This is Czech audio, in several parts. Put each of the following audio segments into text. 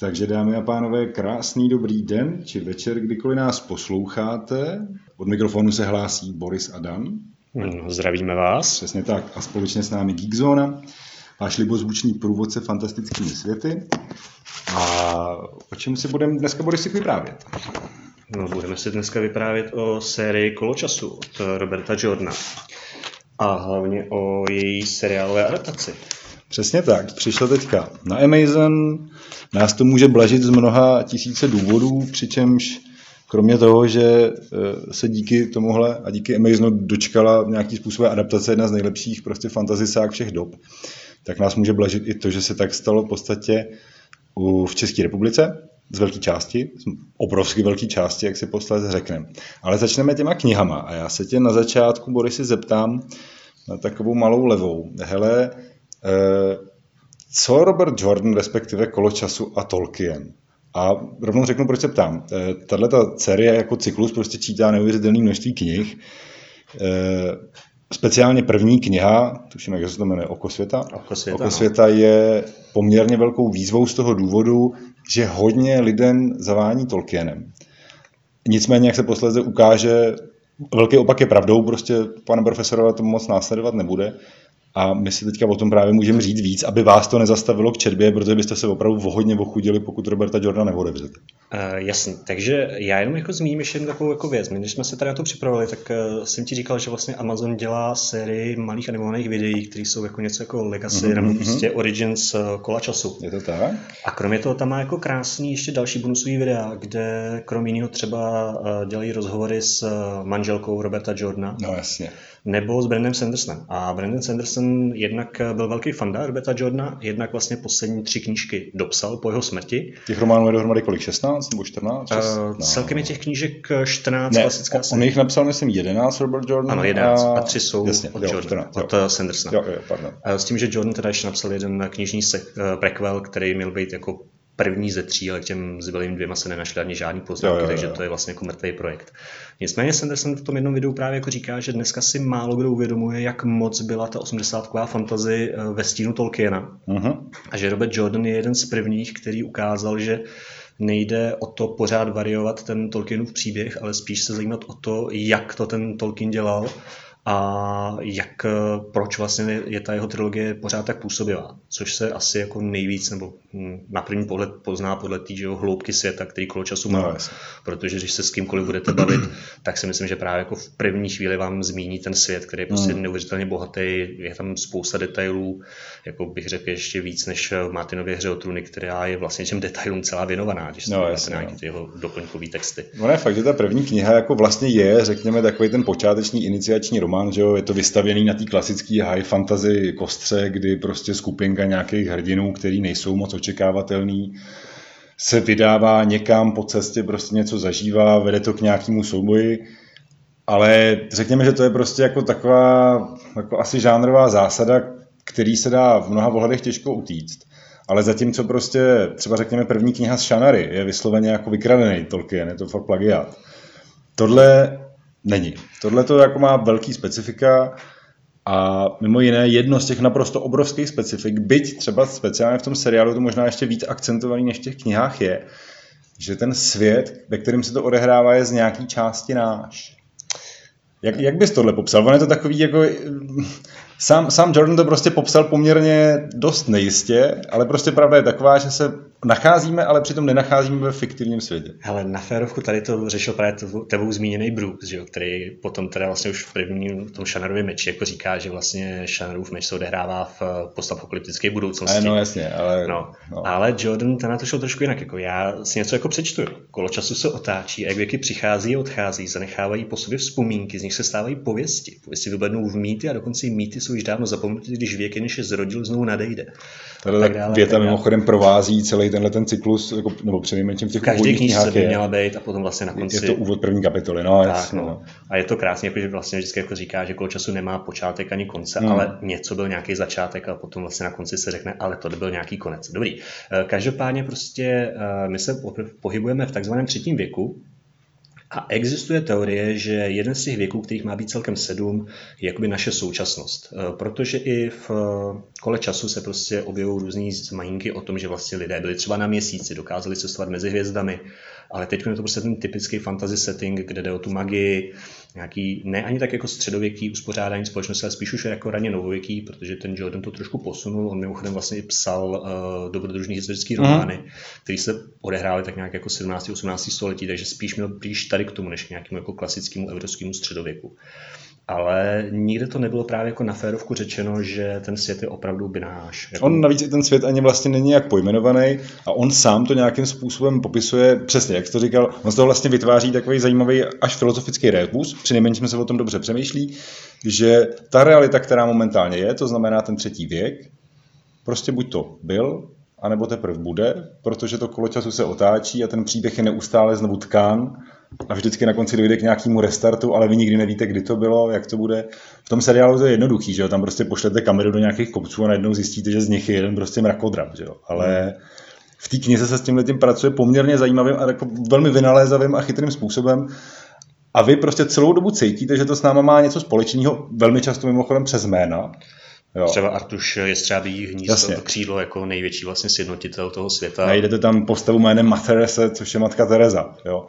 Takže dámy a pánové, krásný dobrý den či večer, kdykoliv nás posloucháte. Od mikrofonu se hlásí Boris a Dan. No, zdravíme vás. Přesně tak. A společně s námi Geekzona, váš libozvučný průvodce fantastickými světy. A o čem si budeme dneska, Boris, vyprávět? No, budeme si dneska vyprávět o sérii Koločasu od Roberta Jordana. A hlavně o její seriálové adaptaci. Přesně tak. Přišlo teďka na Amazon. Nás to může blažit z mnoha tisíce důvodů, přičemž kromě toho, že eh, se díky tomuhle a díky Amazonu dočkala nějaký způsobem adaptace jedna z nejlepších prostě fantazisák všech dob, tak nás může blažit i to, že se tak stalo v podstatě v České republice, z velké části, z obrovsky velké části, jak si posledně řekneme. Ale začneme těma knihama a já se tě na začátku, Borisy, zeptám na takovou malou levou. Hele, Eh, co Robert Jordan, respektive Kolo času a Tolkien? A rovnou řeknu, proč se ptám. Eh, tahle ta série jako cyklus prostě čítá neuvěřitelné množství knih. Speciálně první kniha, tuším, jak se to jmenuje, Oko světa. Oko světa, Oko no. světa no. je poměrně velkou výzvou z toho důvodu, že hodně lidem zavání Tolkienem. Nicméně, jak se posledně ukáže, velký opak je pravdou, prostě pana profesora to moc následovat nebude. A my si teďka o tom právě můžeme říct víc, aby vás to nezastavilo k četbě, protože byste se opravdu hodně ochudili, pokud Roberta Jordana neodevřete. Uh, jasně, takže já jenom jako zmíním ještě takovou jako věc. My, když jsme se tady na to připravili, tak uh, jsem ti říkal, že vlastně Amazon dělá sérii malých animovaných videí, které jsou jako něco jako Legacy mm-hmm. nebo prostě Origins uh, kola času. Je to tak? A kromě toho tam má jako krásný ještě další bonusový videa, kde kromě jiného třeba uh, dělají rozhovory s uh, manželkou Roberta Jordana. No jasně nebo s Brandem Sandersonem. A Brandon Sanderson jednak byl velký fanda Roberta Jordana, jednak vlastně poslední tři knížky dopsal po jeho smrti. Těch románů je dohromady kolik? 16 nebo 14? Uh, celkem je těch knížek 14, ne, klasická on, on jich napsal, myslím, 11 Robert Jordan. Ano, 11 a, a tři jsou jasně, od, jo, Jordan, 14, od jo. Eh, Sandersona. Jo, jo, pardon. S tím, že Jordan teda ještě napsal jeden knižní se, uh, prequel, který měl být jako první ze tří, ale k těm zbylým dvěma se nenašly ani žádný poznámky, takže to je vlastně jako mrtvý projekt. Nicméně Sanderson v tom jednom videu právě jako říká, že dneska si málo kdo uvědomuje, jak moc byla ta 80 fantazy eh, ve stínu Tolkiena. Uh-huh. A že Robert Jordan je jeden z prvních, který ukázal, že nejde o to pořád variovat ten Tolkienův příběh, ale spíš se zajímat o to, jak to ten Tolkien dělal a jak, eh, proč vlastně je ta jeho trilogie pořád tak působivá, což se asi jako nejvíc, nebo hm, na první pohled pozná podle té hloubky světa, který kolo času má. No, Protože když se s kýmkoliv budete bavit, tak si myslím, že právě jako v první chvíli vám zmíní ten svět, který je prostě mm. neuvěřitelně bohatý, je tam spousta detailů, jako bych řekl ještě víc než v Martinově hře o trůny, která je vlastně těm detailům celá věnovaná, když no, jasně, nějaké ty jeho doplňkové texty. No ne, fakt, že ta první kniha jako vlastně je, řekněme, takový ten počáteční iniciační román, že jo, je to vystavěný na té klasické high fantasy kostře, kdy prostě skupinka nějakých hrdinů, který nejsou moc očekávatelný, se vydává někam po cestě, prostě něco zažívá, vede to k nějakému souboji, ale řekněme, že to je prostě jako taková jako asi žánrová zásada, který se dá v mnoha ohledech těžko utíct. Ale zatímco prostě třeba řekněme první kniha z Shanary je vysloveně jako vykradený Tolkien, je to fakt plagiát. Tohle není. Tohle to jako má velký specifika a mimo jiné jedno z těch naprosto obrovských specifik, byť třeba speciálně v tom seriálu to možná ještě víc akcentovaný než v těch knihách je, že ten svět, ve kterém se to odehrává, je z nějaký části náš. Jak, jak bys tohle popsal? On je to takový jako Sám, sám Jordan to prostě popsal poměrně dost nejistě, ale prostě pravda je taková, že se nacházíme, ale přitom nenacházíme ve fiktivním světě. Ale na férovku tady to řešil právě tebou zmíněný Brooks, že jo, který potom teda vlastně už v prvním tom Shanarově meči jako říká, že vlastně Shanarův meč se odehrává v postapokalyptické budoucnosti. No jasně, ale... No, no. Ale Jordan ten na to šel trošku jinak. Jako já si něco jako přečtu. Kolo času se otáčí a jak věky přichází a odchází, zanechávají po sobě vzpomínky, z nich se stávají pověsti. Pověsti vyblednou v mýty a dokonce i mýty jsou již dávno zapomenuty, když věk, než je zrodil, znovu nadejde. Tato tak dále, věta tak mimochodem provází celý tenhle ten cyklus, jako, nebo přinejmenším v těch Každý knížce by měla být a potom vlastně na konci. Je to úvod první kapitoly, no. Tak, jasný, no. no. A je to krásně, jako, že vlastně vždycky jako říká, že kolo času nemá počátek ani konce, hmm. ale něco byl nějaký začátek a potom vlastně na konci se řekne, ale to byl nějaký konec. Dobrý. Eh, každopádně prostě eh, my se pohybujeme v takzvaném třetím věku, A existuje teorie, že jeden z těch věků, kterých má být celkem sedm, je jakoby naše současnost. Eh, protože i v eh, kole času se prostě objevují různý zmajinky o tom, že vlastně lidé byli třeba na měsíci, dokázali cestovat mezi hvězdami, ale teď je to prostě ten typický fantasy setting, kde jde o tu magii, nějaký, ne ani tak jako středověký uspořádání společnosti, ale spíš už jako raně novověký, protože ten Jordan to trošku posunul. On mimochodem vlastně i psal uh, dobrodružný historický mhm. romány, mm. které se odehrály tak nějak jako 17. 18. století, takže spíš měl blíž tady k tomu, než k nějakému jako klasickému evropskému středověku ale nikde to nebylo právě jako na férovku řečeno, že ten svět je opravdu bináš. Jako... On navíc i ten svět ani vlastně není jak pojmenovaný a on sám to nějakým způsobem popisuje, přesně jak jsi to říkal, on z toho vlastně vytváří takový zajímavý až filozofický rebus, přinejmenším se o tom dobře přemýšlí, že ta realita, která momentálně je, to znamená ten třetí věk, prostě buď to byl, anebo teprve bude, protože to kolo času se otáčí a ten příběh je neustále znovu tkán a vždycky na konci dojde k nějakému restartu, ale vy nikdy nevíte, kdy to bylo, jak to bude. V tom seriálu to je jednoduchý, že jo? tam prostě pošlete kameru do nějakých kopců a najednou zjistíte, že z nich je jeden prostě mrakodrap, že jo? ale v té knize se s tím tím pracuje poměrně zajímavým a jako velmi vynalézavým a chytrým způsobem. A vy prostě celou dobu cítíte, že to s náma má něco společného, velmi často mimochodem přes jména. Jo. Třeba Artuš Jestřábí hnízdo, Jasně. to křídlo jako největší vlastně sjednotitel toho světa. Najdete tam postavu jménem Materese, což je matka Teresa. Jo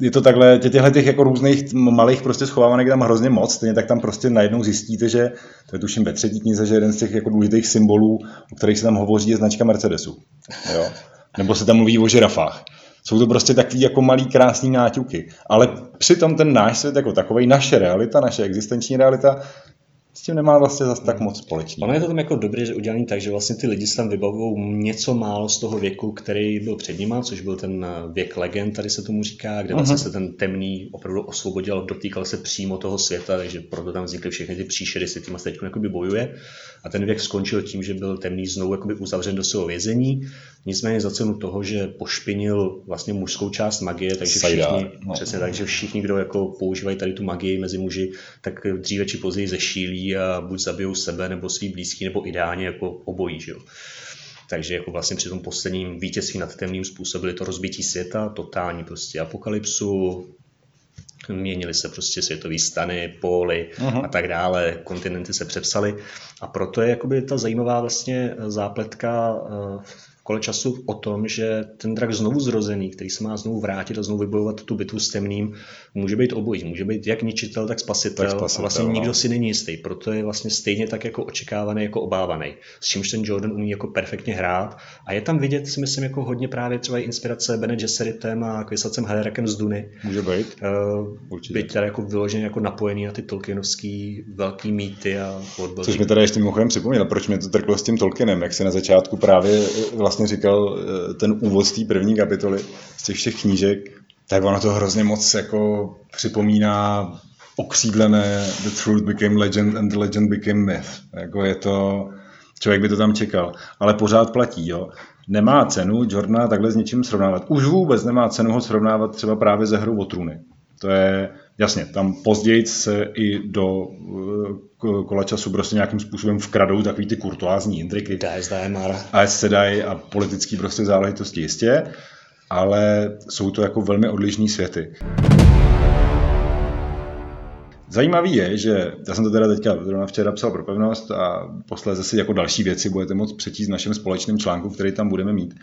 je to takhle, tě, těchto těch jako různých malých prostě schovávanek tam hrozně moc, stejně tak tam prostě najednou zjistíte, že, to je tuším ve třetí knize, že jeden z těch jako důležitých symbolů, o kterých se tam hovoří, je značka Mercedesu. Jo? Nebo se tam mluví o žirafách. Jsou to prostě takový jako malý krásný náťuky. Ale přitom ten náš svět jako takový, naše realita, naše existenční realita, s tím nemá vlastně zase tak moc společného. Ono je to tam jako dobře udělané tak, že vlastně ty lidi se tam vybavují něco málo z toho věku, který byl před nima, což byl ten eh, věk legend, tady se tomu říká, kde vlastně uh-huh. se ten temný opravdu osvobodil, dotýkal se přímo toho světa, takže proto tam vznikly všechny ty příšery, s tím se teď bojuje. A ten věk skončil tím, že byl temný znovu jakoby uzavřen do svého vězení. Nicméně za cenu toho, že pošpinil vlastně mužskou část magie, takže všichni, no. přesně tak, že všichni, kdo jako používají tady tu magii mezi muži, tak dříve či později zešílí a buď zabijou sebe nebo svý blízký, nebo ideálně jako obojí. Že jo. Takže jako vlastně při tom posledním vítězství nad temným způsobili to rozbití světa, totální prostě apokalypsu, měnily se prostě světové stany, póly uh-huh. a tak dále, kontinenty se přepsaly a proto je jakoby ta zajímavá vlastně zápletka uh, kole času o tom, že ten drak znovu zrozený, který se má znovu vrátit a znovu vybojovat tu bitvu s temným, může být obojí. Může být jak ničitel, tak spasitel. Tak spasitel a vlastně no. nikdo si není jistý. Proto je vlastně stejně tak jako očekávaný, jako obávaný. S čímž ten Jordan umí jako perfektně hrát. A je tam vidět, si myslím, jako hodně právě třeba inspirace Bene Gesseritem a Kvisacem Halerakem z Duny. Může být. Uh, Určitě. Být teda jako vyloženě jako napojený na ty Tolkienovský velký mýty a worldbuilding. Což mi teda ještě mimochodem připomněl, proč mě to trklo s tím Tolkienem, jak se na začátku právě vlastně vlastně říkal eh, ten úvod z té první kapitoly, z těch všech knížek, tak ono to hrozně moc jako připomíná okřídlené The Truth Became Legend and the Legend Became Myth. Jako je to, člověk by to tam čekal, ale pořád platí, jo. Nemá cenu Jordana takhle s něčím srovnávat. Už vůbec nemá cenu ho srovnávat třeba právě ze hru o trůny. To je, jasně, tam později se i do eh, kola času prostě nějakým způsobem vkradou takový ty kurtoázní intriky. A Sedai a politický prostě záležitosti jistě, ale jsou to jako velmi odlišní světy. Zajímavý je, že já jsem to teda teďka zrovna včera psal pro pevnost a posléze si jako další věci budete moct přečíst v našem společném článku, který tam budeme mít.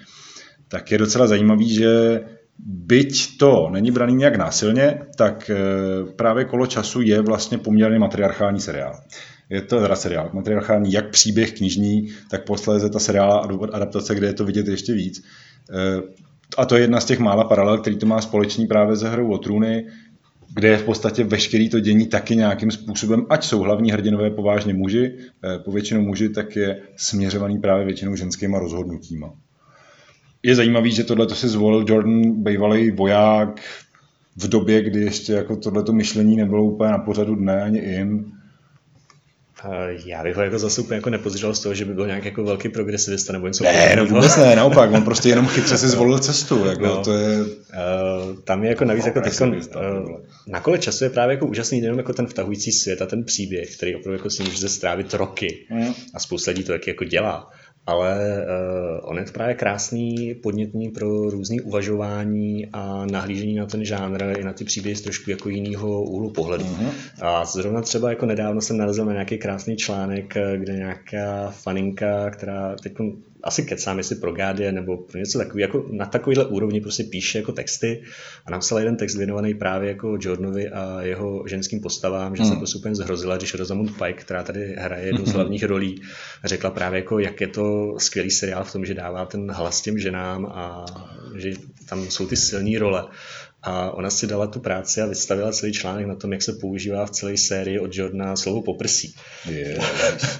Tak je docela zajímavý, že byť to není braný nějak násilně, tak eh, právě Kolo času je vlastně poměrně matriarchální seriál. Je to teda seriál, matriarchální jak příběh knižní, tak posléze ta seriála adaptace, kde je to vidět ještě víc. Eh, a to je jedna z těch mála paralel, který to má společný právě ze hrou o trůny, kde je v podstatě veškerý to dění taky nějakým způsobem, ať jsou hlavní hrdinové povážně muži, eh, povětšinou muži, tak je směřovaný právě většinou ženskýma rozhodnutíma je zajímavý, že tohle to si zvolil Jordan, bývalý voják v době, kdy ještě jako tohleto myšlení nebylo úplně na pořadu dne ani in. Já bych ho jako zase úplně jako nepozřel z toho, že by byl nějak jako velký progresivista nebo něco Ne, no vůbec ne, naopak, on prostě jenom chytře si zvolil cestu, jako no, to je... Uh, tam je jako navíc jako teď, uh, na kole času je právě jako úžasný jenom jako ten vtahující svět a ten příběh, který opravdu jako si může strávit roky mm. a spousta lidí to taky jako dělá ale uh, on je to právě krásný, podnětný pro různé uvažování a nahlížení na ten žánr i na ty příběhy z trošku jako jiného úhlu pohledu. Mm-hmm. A zrovna třeba jako nedávno jsem narazil na nějaký krásný článek, kde nějaká faninka, která teď asi kecám, jestli pro Guardian nebo pro něco takového, jako na takovýhle úrovni prostě píše jako texty a napsal jeden text věnovaný právě jako Jordanovi a jeho ženským postavám, že hmm. se prostě úplně zhrozila, když Rosamund Pike, která tady hraje jednu z hmm. hlavních rolí, řekla právě jako, jak je to skvělý seriál v tom, že dává ten hlas těm ženám a že tam jsou ty silné role. A ona si dala tu práci a vystavila celý článek na tom, jak se používá v celé sérii od Jordana slovo poprsí. Yes.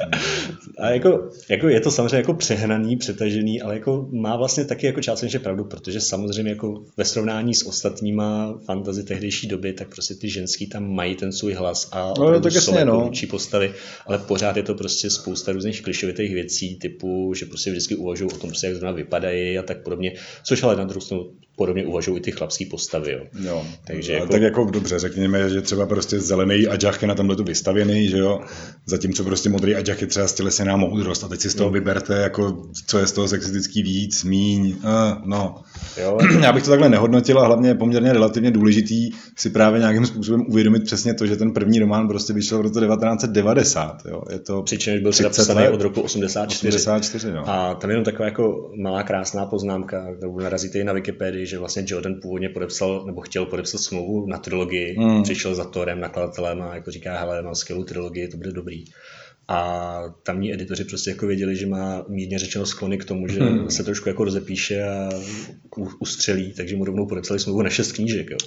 a jako, jako, je to samozřejmě jako přehnaný, přetažený, ale jako má vlastně taky jako částečně pravdu, protože samozřejmě jako ve srovnání s ostatníma fantazy tehdejší doby, tak prostě ty ženský tam mají ten svůj hlas a no, tak jsou jako no. postavy, ale pořád je to prostě spousta různých klišovitých věcí, typu, že prostě vždycky uvažují o tom, prostě, jak zrovna vypadají a tak podobně, což ale na druhou stranu podobně uvažují i ty chlapské postavy. Jo. Jo. Takže jako... Tak jako dobře, řekněme, že třeba prostě zelený aďach je na tomhle tu vystavěný, že jo, zatímco prostě modrý aďach je třeba stělesená moudrost a teď si z toho hmm. vyberte, jako, co je z toho sexistický víc, míň, uh, no. Jo. Já bych to takhle nehodnotil a hlavně je poměrně relativně důležitý si právě nějakým způsobem uvědomit přesně to, že ten první román prostě vyšel v roce 1990. Jo. Je to Přičemž byl napsaný od roku 84. 84 no. A tam jenom taková jako malá krásná poznámka, kterou narazíte i na Wikipedii, že vlastně Jordan původně podepsal, nebo chtěl podepsat smlouvu na trilogii, mm. přišel za Torem, nakladatelem a jako říká, hele, mám skvělou trilogii, to bude dobrý. A tamní editoři prostě jako věděli, že má mírně řečeno sklony k tomu, že hmm. se trošku jako rozepíše a ustřelí, takže mu rovnou podepsali smlouvu na šest knížek. Jo.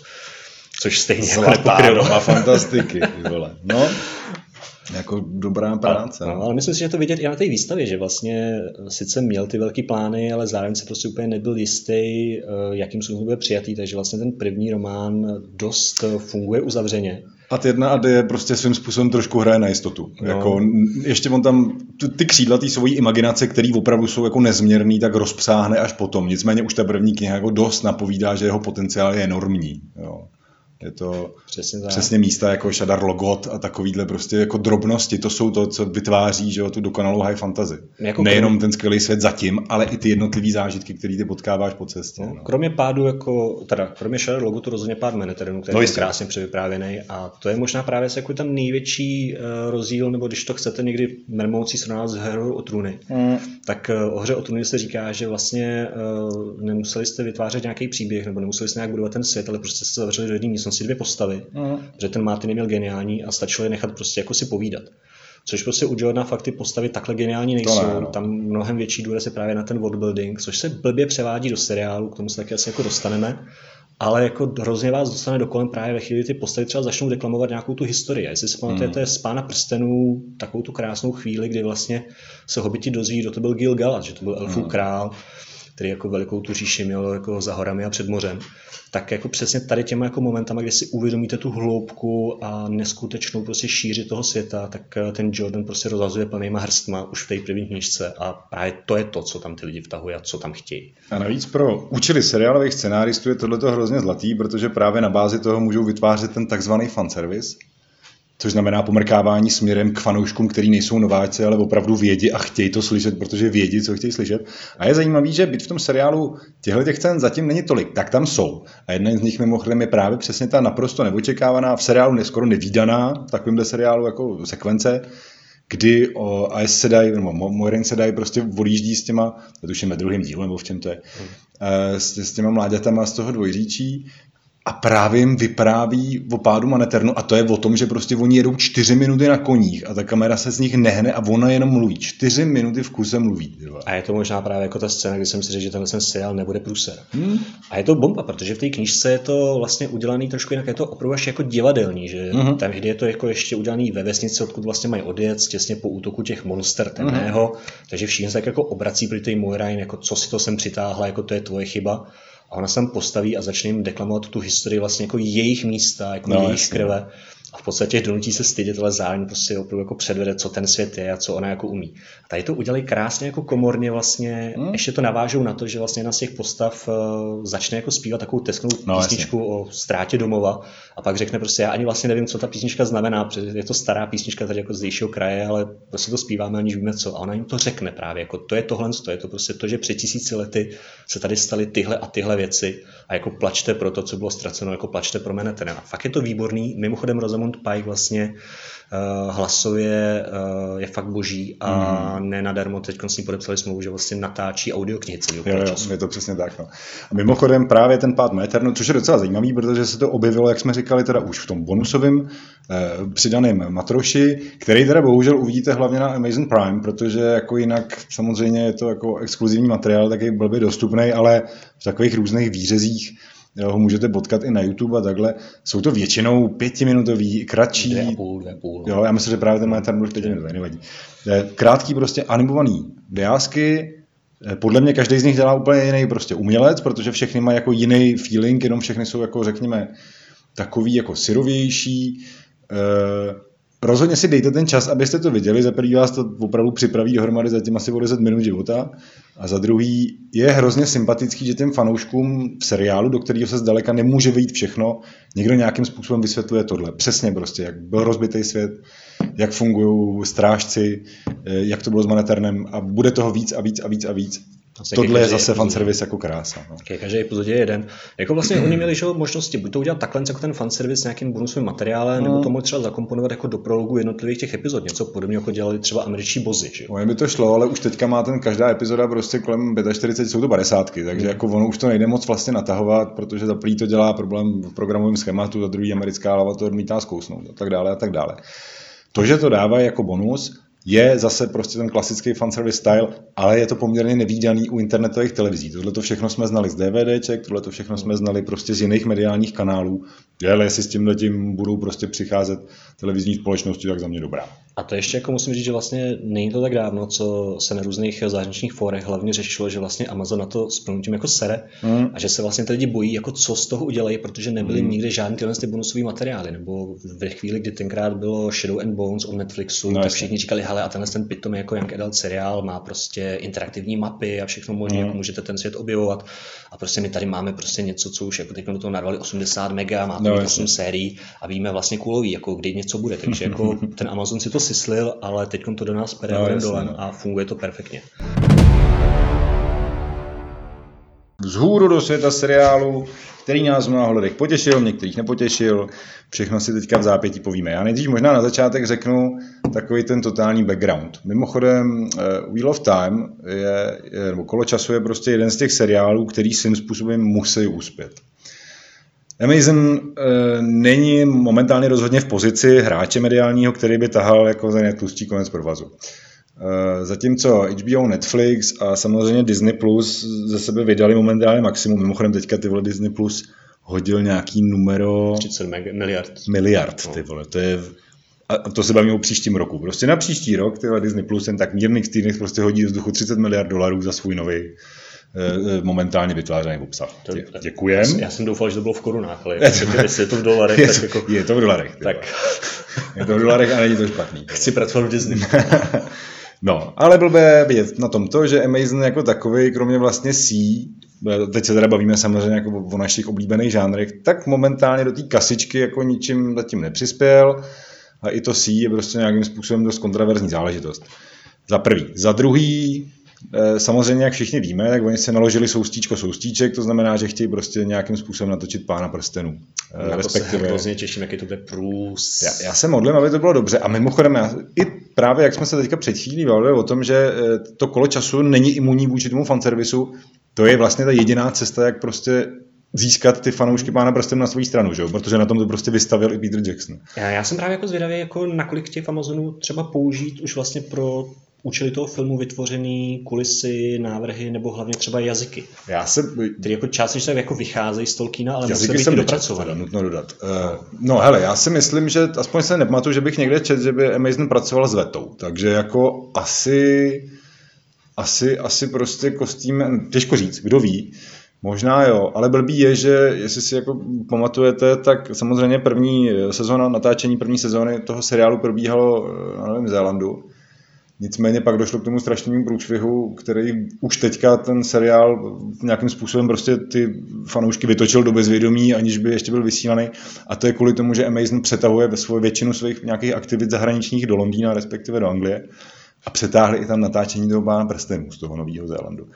Což stejně jako nepokrylo. a fantastiky. Vole. No, jako dobrá práce. no, ale myslím si, že to vidět i na té výstavě, že vlastně sice měl ty velké plány, ale zároveň se prostě úplně nebyl jistý, eh, jakým způsobem bude přijatý, takže vlastně ten první román dost funguje uzavřeně. A jedna a D prostě svým způsobem trošku hraje na jistotu. No. Jako, ještě on tam ty křídla té svojí imaginace, které opravdu jsou jako nezměrný, tak rozpsáhne až potom. Nicméně už ta první kniha jako dost napovídá, že jeho potenciál je enormní. Jo. Je to přesně, tak. přesně místa jako Shadar Logot a takovýhle prostě jako drobnosti, to jsou to, co vytváří že jo, tu dokonalou high fantasy. Jako Nejenom krom... ten skvělý svět zatím, ale i ty jednotlivé zážitky, které ty potkáváš po cestě. No, no. Kromě pádu, jako, teda, kromě Shadar Logotu rozhodně pád Manhattanu, který no, je krásně převyprávěný a to je možná právě jako ten největší uh, rozdíl, nebo když to chcete někdy mermoucí srovnat s herou o trůny, mm. tak uh, o hře o trůny se říká, že vlastně uh, nemuseli jste vytvářet nějaký příběh, nebo nemuseli jste nějak budovat ten svět, ale prostě jste zavřeli do jedné místnosti dvě postavy, mm. že ten Martin neměl geniální a stačilo je nechat prostě jako si povídat. Což prostě u Jordana fakt ty postavy takhle geniální nejsou. ne, no. Tam mnohem větší důraz je právě na ten worldbuilding, což se blbě převádí do seriálu, k tomu se taky asi jako dostaneme. Ale jako hrozně vás dostane do kolem právě ve chvíli, ty postavy třeba začnou deklamovat nějakou tu historii. A jestli si pamatujete mm. z Pána prstenů takovou tu krásnou chvíli, kdy vlastně se hobiti dozví, kdo to byl Gil Galad, že to byl elfů mm. král, který jako velikou tu říši měl jako za horami a před mořem, tak jako přesně tady těma jako momentama, kdy si uvědomíte tu hloubku a neskutečnou prostě šíři toho světa, tak eh, ten Jordan prostě rozhazuje plnýma hrstma už v té první knižce a právě to je to, co tam ty lidi vtahují a co tam chtějí. A navíc pro účely seriálových scenáristů je tohle hrozně zlatý, protože právě na bázi toho můžou vytvářet ten takzvaný fanservice, což znamená pomrkávání směrem k fanouškům, který nejsou nováci, ale opravdu vědí a chtějí to slyšet, protože vědí, co chtějí slyšet. A je zajímavý, že byť v tom seriálu těchto těch cen zatím není tolik, tak tam jsou. A jedna z nich mimochodem je právě přesně ta naprosto neočekávaná, v seriálu neskoro nevýdaná, v takovémhle seriálu jako sekvence, kdy o AS Sedai, nebo Moiren Sedai prostě odjíždí s těma, to tuším ve druhém dílu, nebo v čem to je, hmm. s, s těma mláďatama z toho dvojříčí a právě jim vypráví o pádu Maneternu a to je o tom, že prostě oni jedou čtyři minuty na koních a ta kamera se z nich nehne a ona jenom mluví. Čtyři minuty v kuse mluví. A je to možná právě jako ta scéna, kdy jsem si řekl, že tenhle seriál nebude průser. Hmm. A je to bomba, protože v té knižce je to vlastně udělaný trošku jinak, je to opravdu až jako divadelní, že hmm. tam je to jako ještě udělaný ve vesnici, odkud vlastně mají odjet, těsně po útoku těch monster temného, hmm. takže všichni se tak jako obrací pro tej Moirain, jako co si to sem přitáhla, jako to je tvoje chyba a ona se tam postaví a začne jim deklamovat tu historii vlastně jako jejich místa, jako no, jejich jasně. krve. A a v podstatě donutí se stydět, ale zároveň prostě opravdu jako předvede, co ten svět je a co ona jako umí. A tady to udělají krásně jako komorně vlastně, hmm. ještě to navážou na to, že vlastně jedna z těch postav uh, začne jako zpívat takovou tesknou no, písničku jasně. o ztrátě domova a pak řekne prostě, já ani vlastně nevím, co ta písnička znamená, protože je to stará písnička tady jako z zdejšího kraje, ale prostě to zpíváme, aniž víme co. A ona jim to řekne právě, jako to je tohle, to je to prostě to, že před tisíci lety se tady staly tyhle a tyhle věci a jako plačte pro to, co bylo ztraceno, jako plačte pro Manhattan. A fakt je to výborný. Mimochodem Rosamund Pike vlastně uh, hlasově uh, je fakt boží a mm. ne nadarmo teď s ní podepsali smlouvu, že vlastně natáčí audioknihy celý jo, jo, je to přesně tak. No. A mimochodem právě ten pád Meterno, což je docela zajímavý, protože se to objevilo, jak jsme říkali, teda už v tom bonusovém eh, přidaném matroši, který teda bohužel uvidíte hlavně na Amazon Prime, protože jako jinak samozřejmě je to jako exkluzivní materiál, taky blbě dostupný, ale v takových různých výřezích jo, ho můžete potkat i na YouTube a takhle. Jsou to většinou pětiminutový, kratší. Dvě a půl, dvě a půl. Jo, já myslím, že právě ten Manhattan byl pětiminutový, nevadí. Krátký prostě animovaný diásky, podle mě každý z nich dělá úplně jiný prostě umělec, protože všechny mají jako jiný feeling, jenom všechny jsou jako řekněme takový jako syrovější. Rozhodně si dejte ten čas, abyste to viděli. Za prvý vás to opravdu připraví dohromady zatím asi o 10 minut života. A za druhý je hrozně sympatický, že těm fanouškům v seriálu, do kterého se zdaleka nemůže vyjít všechno, někdo nějakým způsobem vysvětluje tohle. Přesně prostě, jak byl rozbitý svět, jak fungují strážci, jak to bylo s Maneternem a bude toho víc a víc a víc a víc. Vlastně Tohle je zase fanservice jako krása. No. Každý epizodě je jeden. Jako vlastně oni měli že, možnosti buď to udělat takhle jako ten fanservice s nějakým bonusovým materiálem, no. nebo to mohli třeba zakomponovat jako do prologu jednotlivých těch epizod. Něco podobně jako dělali třeba američtí bozy. Že? No, by to šlo, ale už teďka má ten každá epizoda prostě kolem 45, jsou to 50, takže hmm. jako ono už to nejde moc vlastně natahovat, protože za prvý to dělá problém v programovém schématu, za druhý americká hlava to odmítá zkousnout a tak dále a tak dále. To, že to dávají jako bonus, je zase prostě ten klasický fanservice style, ale je to poměrně nevýdaný u internetových televizí. Tohle to všechno jsme znali z DVDček, tohle to všechno jsme znali prostě z jiných mediálních kanálů. Ale jestli s tímhle tím budou prostě přicházet televizní společnosti, tak za mě dobrá. A to ještě jako musím říct, že vlastně není to tak dávno, co se na různých zahraničních fórech hlavně řešilo, že vlastně Amazon na to s tím jako sere mm. a že se vlastně ty lidi bojí, jako co z toho udělají, protože nebyly mm. nikdy žádné tyhle ty bonusové materiály. Nebo ve chvíli, kdy tenkrát bylo Shadow and Bones od Netflixu, no, tak všichni říkali, hele, a tenhle ten pitom jako Young Adult seriál má prostě interaktivní mapy a všechno možné, mm. jako můžete ten svět objevovat. A prostě my tady máme prostě něco, co už jako teď do toho narvali 80 mega, má to no, 8 sérií a víme vlastně kulový, jako kdy něco bude. Takže jako ten Amazon si to syslil, ale teď to do nás pere no, dolem no. a funguje to perfektně. Vzhůru do světa seriálu, který nás v mnoha hledech potěšil, některých nepotěšil. Všechno si teďka v zápětí povíme. Já nejdřív možná na začátek řeknu takový ten totální background. Mimochodem, eh, Wheel of Time, je, je, nebo Kolo času je prostě jeden z těch seriálů, který svým způsobem musí uspět. Amazon e, není momentálně rozhodně v pozici hráče mediálního, který by tahal jako za tlustý konec provazu. E, zatímco HBO, Netflix a samozřejmě Disney Plus ze sebe vydali momentálně maximum. Mimochodem teďka ty vole Disney Plus hodil nějaký numero... 30 miliard. Miliard, ty vole, to je... A to se bavíme o příštím roku. Prostě na příští rok tyhle Disney Plus ten tak mírný týdnech prostě hodí vzduchu 30 miliard dolarů za svůj nový Eh, momentálně vytvářený obsah. Dě, děkujem. Já jsem doufal, že to bylo v korunách, ale jestli je to v dolarech, je, tak jako... Je to v dolarech. Tak. Je to v dolarech a není to špatný. Chci pracovat v Disney. no, ale blbé vidět na tom to, že Amazon jako takový, kromě vlastně C, teď se teda bavíme samozřejmě jako o našich oblíbených žánrech, tak momentálně do té kasičky jako ničím zatím nepřispěl a i to C je prostě nějakým způsobem dost kontraverzní záležitost. Za prvý. Za druhý, Eh, samozřejmě, jak všichni víme, tak oni se naložili soustíčko soustíček, to znamená, že chtějí prostě nějakým způsobem natočit pána prstenů. Eh, na respektive... se hrozně těším, jaký to bude průs. Já, já se modlím, aby to bylo dobře. A mimochodem, já, i právě jak jsme se teďka před chvílí bavili o tom, že eh, to kolo času není imunní vůči tomu fanservisu, to je vlastně ta jediná cesta, jak prostě získat ty fanoušky pána prstenů na svou stranu, že? protože na tom to prostě vystavil i Peter Jackson. Já, já jsem právě jako zvědavý, jako nakolik těch Amazonů třeba použít už vlastně pro účely toho filmu vytvořený kulisy, návrhy nebo hlavně třeba jazyky. Já se... Který jako částečně jako vycházejí z Tolkiena, ale jazyky musí být dopracovaný. Nutno dodat. Uh, no hele, já si myslím, že aspoň se nepamatuju, že bych někde četl, že by Amazon pracoval s vetou. Takže jako asi asi, asi prostě kostým, těžko říct, kdo ví, Možná jo, ale blbý je, že jestli si jako pamatujete, tak samozřejmě první sezóna, natáčení první sezóny toho seriálu probíhalo na Novém Zélandu. Nicméně pak došlo k tomu strašnému průšvihu, který už teďka ten seriál nějakým způsobem prostě ty fanoušky vytočil do bezvědomí, aniž by ještě byl vysílaný. A to je kvůli tomu, že Amazon přetahuje ve svou většinu svých nějakých aktivit zahraničních do Londýna, respektive do Anglie. A přetáhli i tam natáčení toho Pána prstenů z toho Nového Zélandu.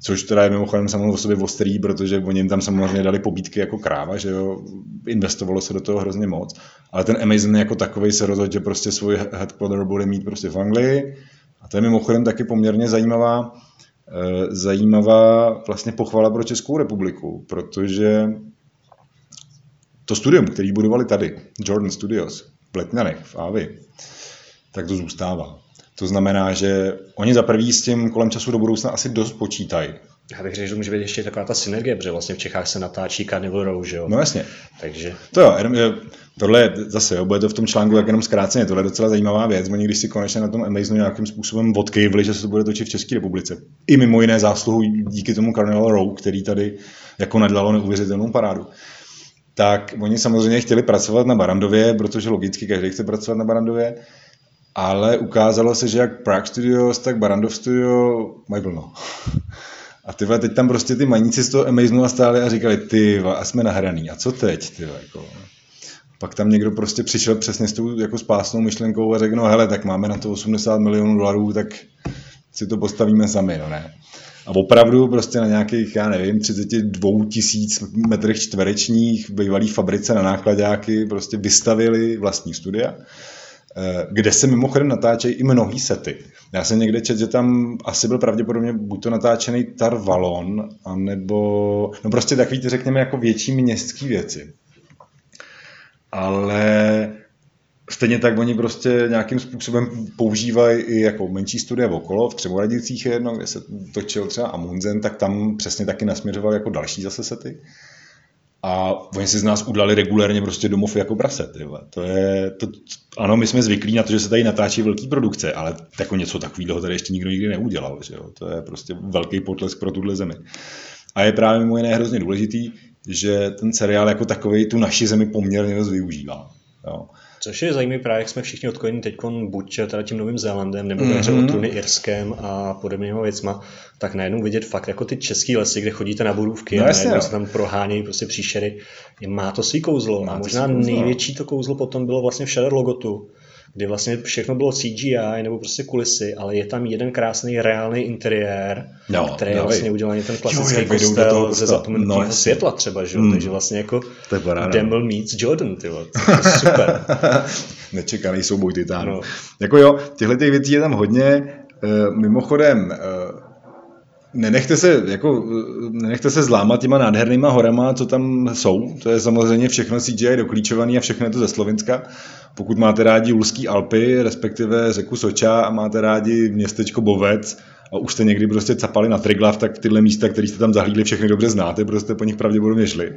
Což teda je mimochodem samozřejmě o sobě ostrý, protože oni tam samozřejmě dali pobídky jako kráva, že jo, investovalo se do toho hrozně moc, ale ten Amazon jako takový se rozhodl, že prostě svůj headquarter bude mít prostě v Anglii. A to je mimochodem taky poměrně zajímavá, eh, zajímavá vlastně pochvala pro Českou republiku, protože to studium, který budovali tady, Jordan Studios, v Letňanech, v Avi, tak to zůstává. To znamená, že oni za prvý s tím kolem času do budoucna asi dost počítají. Já bych řekl, že může být ještě taková ta synergie, protože vlastně v Čechách se natáčí Carnival Row, že jo? No jasně. Takže... To jo, jenom, tohle je zase, jo, bude to v tom článku jak jenom zkráceně, tohle je docela zajímavá věc. Oni když si konečně na tom Amazonu nějakým způsobem odkejvli, že se to bude točit v České republice. I mimo jiné zásluhu díky tomu Carnival Row, který tady jako nadlalo neuvěřitelnou parádu tak oni samozřejmě chtěli pracovat na Barandově, protože logicky každý chce pracovat na Barandově, ale ukázalo se, že jak Prague Studios, tak Barandov Studio mají plno. A ty teď tam prostě ty maníci z toho Amazonu stáli a říkali, ty a jsme nahraný, a co teď, ty jako. Pak tam někdo prostě přišel přesně s tou jako spásnou myšlenkou a řekl, no hele, tak máme na to 80 milionů dolarů, tak si to postavíme sami, no ne. A opravdu prostě na nějakých, já nevím, 32 tisíc metrech čtverečních v bývalé fabrice na nákladňáky prostě vystavili vlastní studia kde se mimochodem natáčejí i mnohý sety. Já jsem někde četl, že tam asi byl pravděpodobně buď to natáčený Tar Valon, anebo no prostě takový, řekněme, jako větší městský věci. Ale Stejně tak oni prostě nějakým způsobem používají i jako menší studia okolo. V Třeboradicích je jedno, kde se točil třeba Amundsen, tak tam přesně taky nasměřoval jako další zase sety. A oni si z nás udali regulérně prostě domov jako prase. To je, to, ano, my jsme zvyklí na to, že se tady natáčí velký produkce, ale jako něco takového tady ještě nikdo nikdy neudělal. Že jo? To je prostě velký potlesk pro tuhle zemi. A je právě mimo jiné hrozně důležitý, že ten seriál jako takový tu naši zemi poměrně dost využívá. Jo. Což je zajímavý právě, jak jsme všichni odkojeni teď buď teda tím Novým Zélandem, nebo mm-hmm. o Truny Irskem a podobnými věcma, tak najednou vidět fakt jako ty český lesy, kde chodíte na budůvky no, a najednou se tam prohánějí prostě příšery. Má to svý kouzlo. Má a možná největší to kouzlo potom bylo vlastně v Shadow Logotu, kdy vlastně všechno bylo CGI nebo prostě kulisy, ale je tam jeden krásný reálný interiér, no, který je vlastně udělaný ten klasický jo, kostel ze zapomenutého no, světla třeba, že? Mm. takže vlastně jako Demel meets Jordan, ty super. Nečekaný souboj titánů. No. Jako jo, těchto těch věcí je tam hodně, mimochodem, Nenechte se, jako, nenechte se zlámat těma nádhernýma horama, co tam jsou. To je samozřejmě všechno CGI doklíčovaný a všechno je to ze Slovenska. Pokud máte rádi Ulský Alpy, respektive řeku Soča a máte rádi městečko Bovec a už jste někdy prostě capali na Triglav, tak tyhle místa, které jste tam zahlídli, všechny dobře znáte, prostě po nich pravděpodobně šli.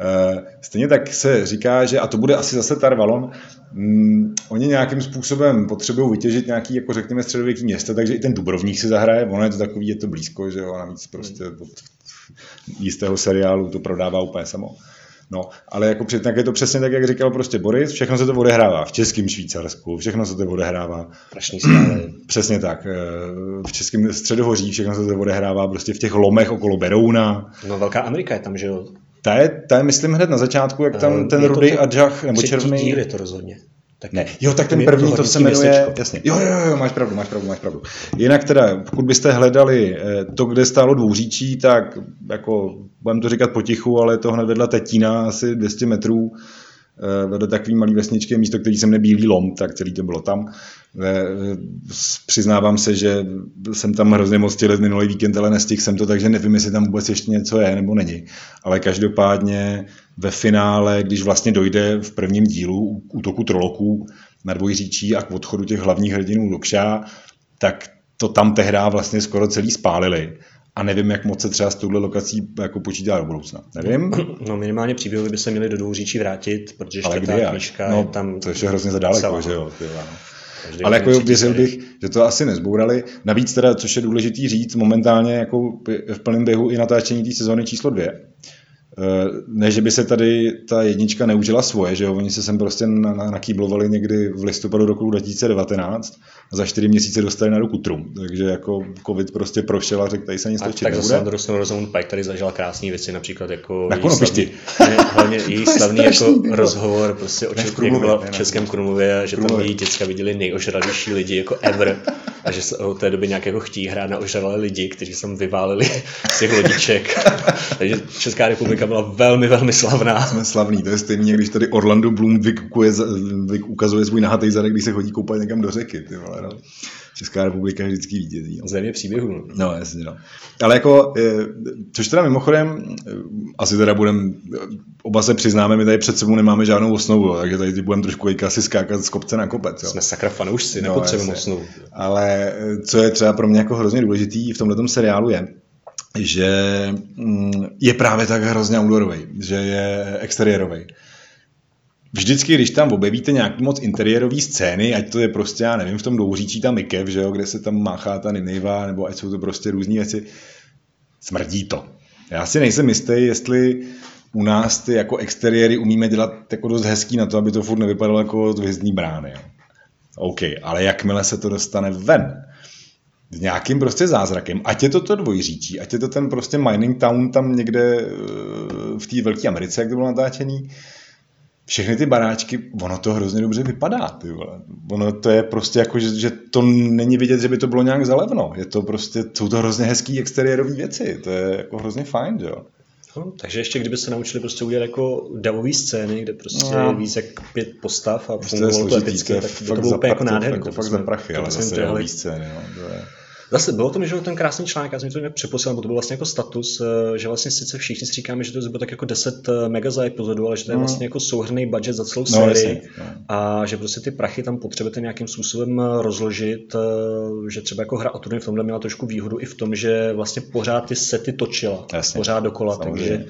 Eh, stejně tak se říká, že, a to bude asi zase Tarvalon, mm, oni nějakým způsobem potřebují vytěžit nějaký, jako řekněme, středověký město, takže i ten Dubrovník si zahraje, ono je to takový, je to blízko, že jo, a navíc prostě od jistého seriálu to prodává úplně samo. No, ale jako před, tak je to přesně tak, jak říkal prostě Boris, všechno se to odehrává v českém Švýcarsku, všechno se to odehrává. Stále. Přesně tak. Eh, v českém středohoří všechno se to odehrává prostě v těch lomech okolo Berouna. No, Velká Amerika je tam, že jo? Ta je, ta je, myslím, hned na začátku, jak tam uh, ten rudý Adžach nebo červený... díl je to rozhodně. Tak ne, jo, tak ten první to, se jmenuje, městečko. jasně, jo, jo, jo, máš pravdu, máš pravdu, máš pravdu. Jinak teda, pokud byste hledali eh, to, kde stálo dvouříčí, tak jako, budeme to říkat potichu, ale je to hned vedle Tetína, asi 200 metrů, vedle takový malý vesničky, místo který jsem nebílý lom, tak celý to bylo tam. Eh, přiznávám se, že jsem tam hrozně moc tělet minulý víkend, ale nestihl jsem to, takže nevím, jestli tam vůbec ještě něco je nebo není. Ale každopádně ve finále, když vlastně dojde v prvním dílu útoku troloků na dvojříčí a k odchodu těch hlavních hrdinů do Kša, tak to tam tehdy vlastně skoro celý spálili a nevím, jak moc se třeba s touhle lokací jako počítá do budoucna. Nevím. No minimálně příběhy by se měli do Dvouříčí vrátit, protože Ale ta knižka no, je tam... To je hrozně za daleko, že jo. Tyva. Každý Ale jako věřil bych, že to asi nezbourali. Navíc teda, což je důležitý říct, momentálně jako v plném běhu i natáčení té sezóny číslo dvě. Ne, že by se tady ta jednička neužila svoje, že jo, oni se sem prostě nakýblovali někdy v listopadu roku 2019 a za čtyři měsíce dostali na ruku Trum, takže jako covid prostě prošel a řekl, tady se nic točit Tak zase na druhou stranu Rosamund Pike tady zažila krásné věci, například jako její slavný, ne, hlavně její slavný jako rozhovor prostě o čem byla v Českém Krumlově, že tam její děcka viděli nejožralější lidi jako ever a že se od té doby nějak jako chtí hrát na ožralé lidi, kteří se vyválili z těch lodiček. takže Česká republika byla velmi, velmi slavná. Jsme slavní, to je stejně, když tady Orlando Bloom vykukuje, ukazuje svůj nahatý zadek, když se chodí koupat někam do řeky. Ty vole, no. Česká republika je vždycky vítězí. No. Země příběhu. No. no, jasně, no. Ale jako, což teda mimochodem, asi teda budem, oba se přiznáme, my tady před sebou nemáme žádnou osnovu, takže tady budeme trošku asi skákat z kopce na kopec. Jo. Jsme sakra fanoušci, no, nepotřebujeme osnovu. Ale co je třeba pro mě jako hrozně důležitý v tomhle seriálu je, že mm, je právě tak hrozně outdoorový, že je exteriérový. Vždycky, když tam objevíte nějaký moc interiérové scény, ať to je prostě, já nevím, v tom douříčí ta Mikev, že jo, kde se tam máchá ta Niniva, nebo ať jsou to prostě různé věci, smrdí to. Já si nejsem jistý, jestli u nás ty jako exteriéry umíme dělat jako dost hezký na to, aby to furt nevypadalo jako z hvězdní brány. Jo. OK, ale jakmile se to dostane ven, s nějakým prostě zázrakem, ať je to to dvojříčí, ať je to ten prostě mining town tam někde eh, v té velké Americe, jak to bylo natáčený, všechny ty baráčky, ono to hrozně dobře vypadá, ty vole. Ono to je prostě jako, že, že, to není vidět, že by to bylo nějak zalevno. Je to prostě, jsou to hrozně hezký exteriérové věci, to je jako hrozně fajn, jo. No, takže ještě kdyby se naučili prostě udělat jako davové scény, kde prostě no. víc jak pět postav a prostě fungovalo to epicky, tak by to bylo úplně jako nádherné. Jako fakt za prachy, ale zase davové scény, no, to je... Zase bylo to že ten krásný článek, já jsem to nějak přeposílal, bo to byl vlastně jako status, eh, že vlastně sice všichni si říkáme, že to bylo tak jako 10 eh, mega za epizodu, ale že to je mm. vlastně jako souhrný budget za celou no, sérii no. a že prostě ty prachy tam potřebujete nějakým způsobem eh, rozložit, že třeba jako hra o turny v tomhle měla trošku výhodu i v tom, že vlastně pořád ty sety točila, jasně. pořád dokola, Samozřejmě. takže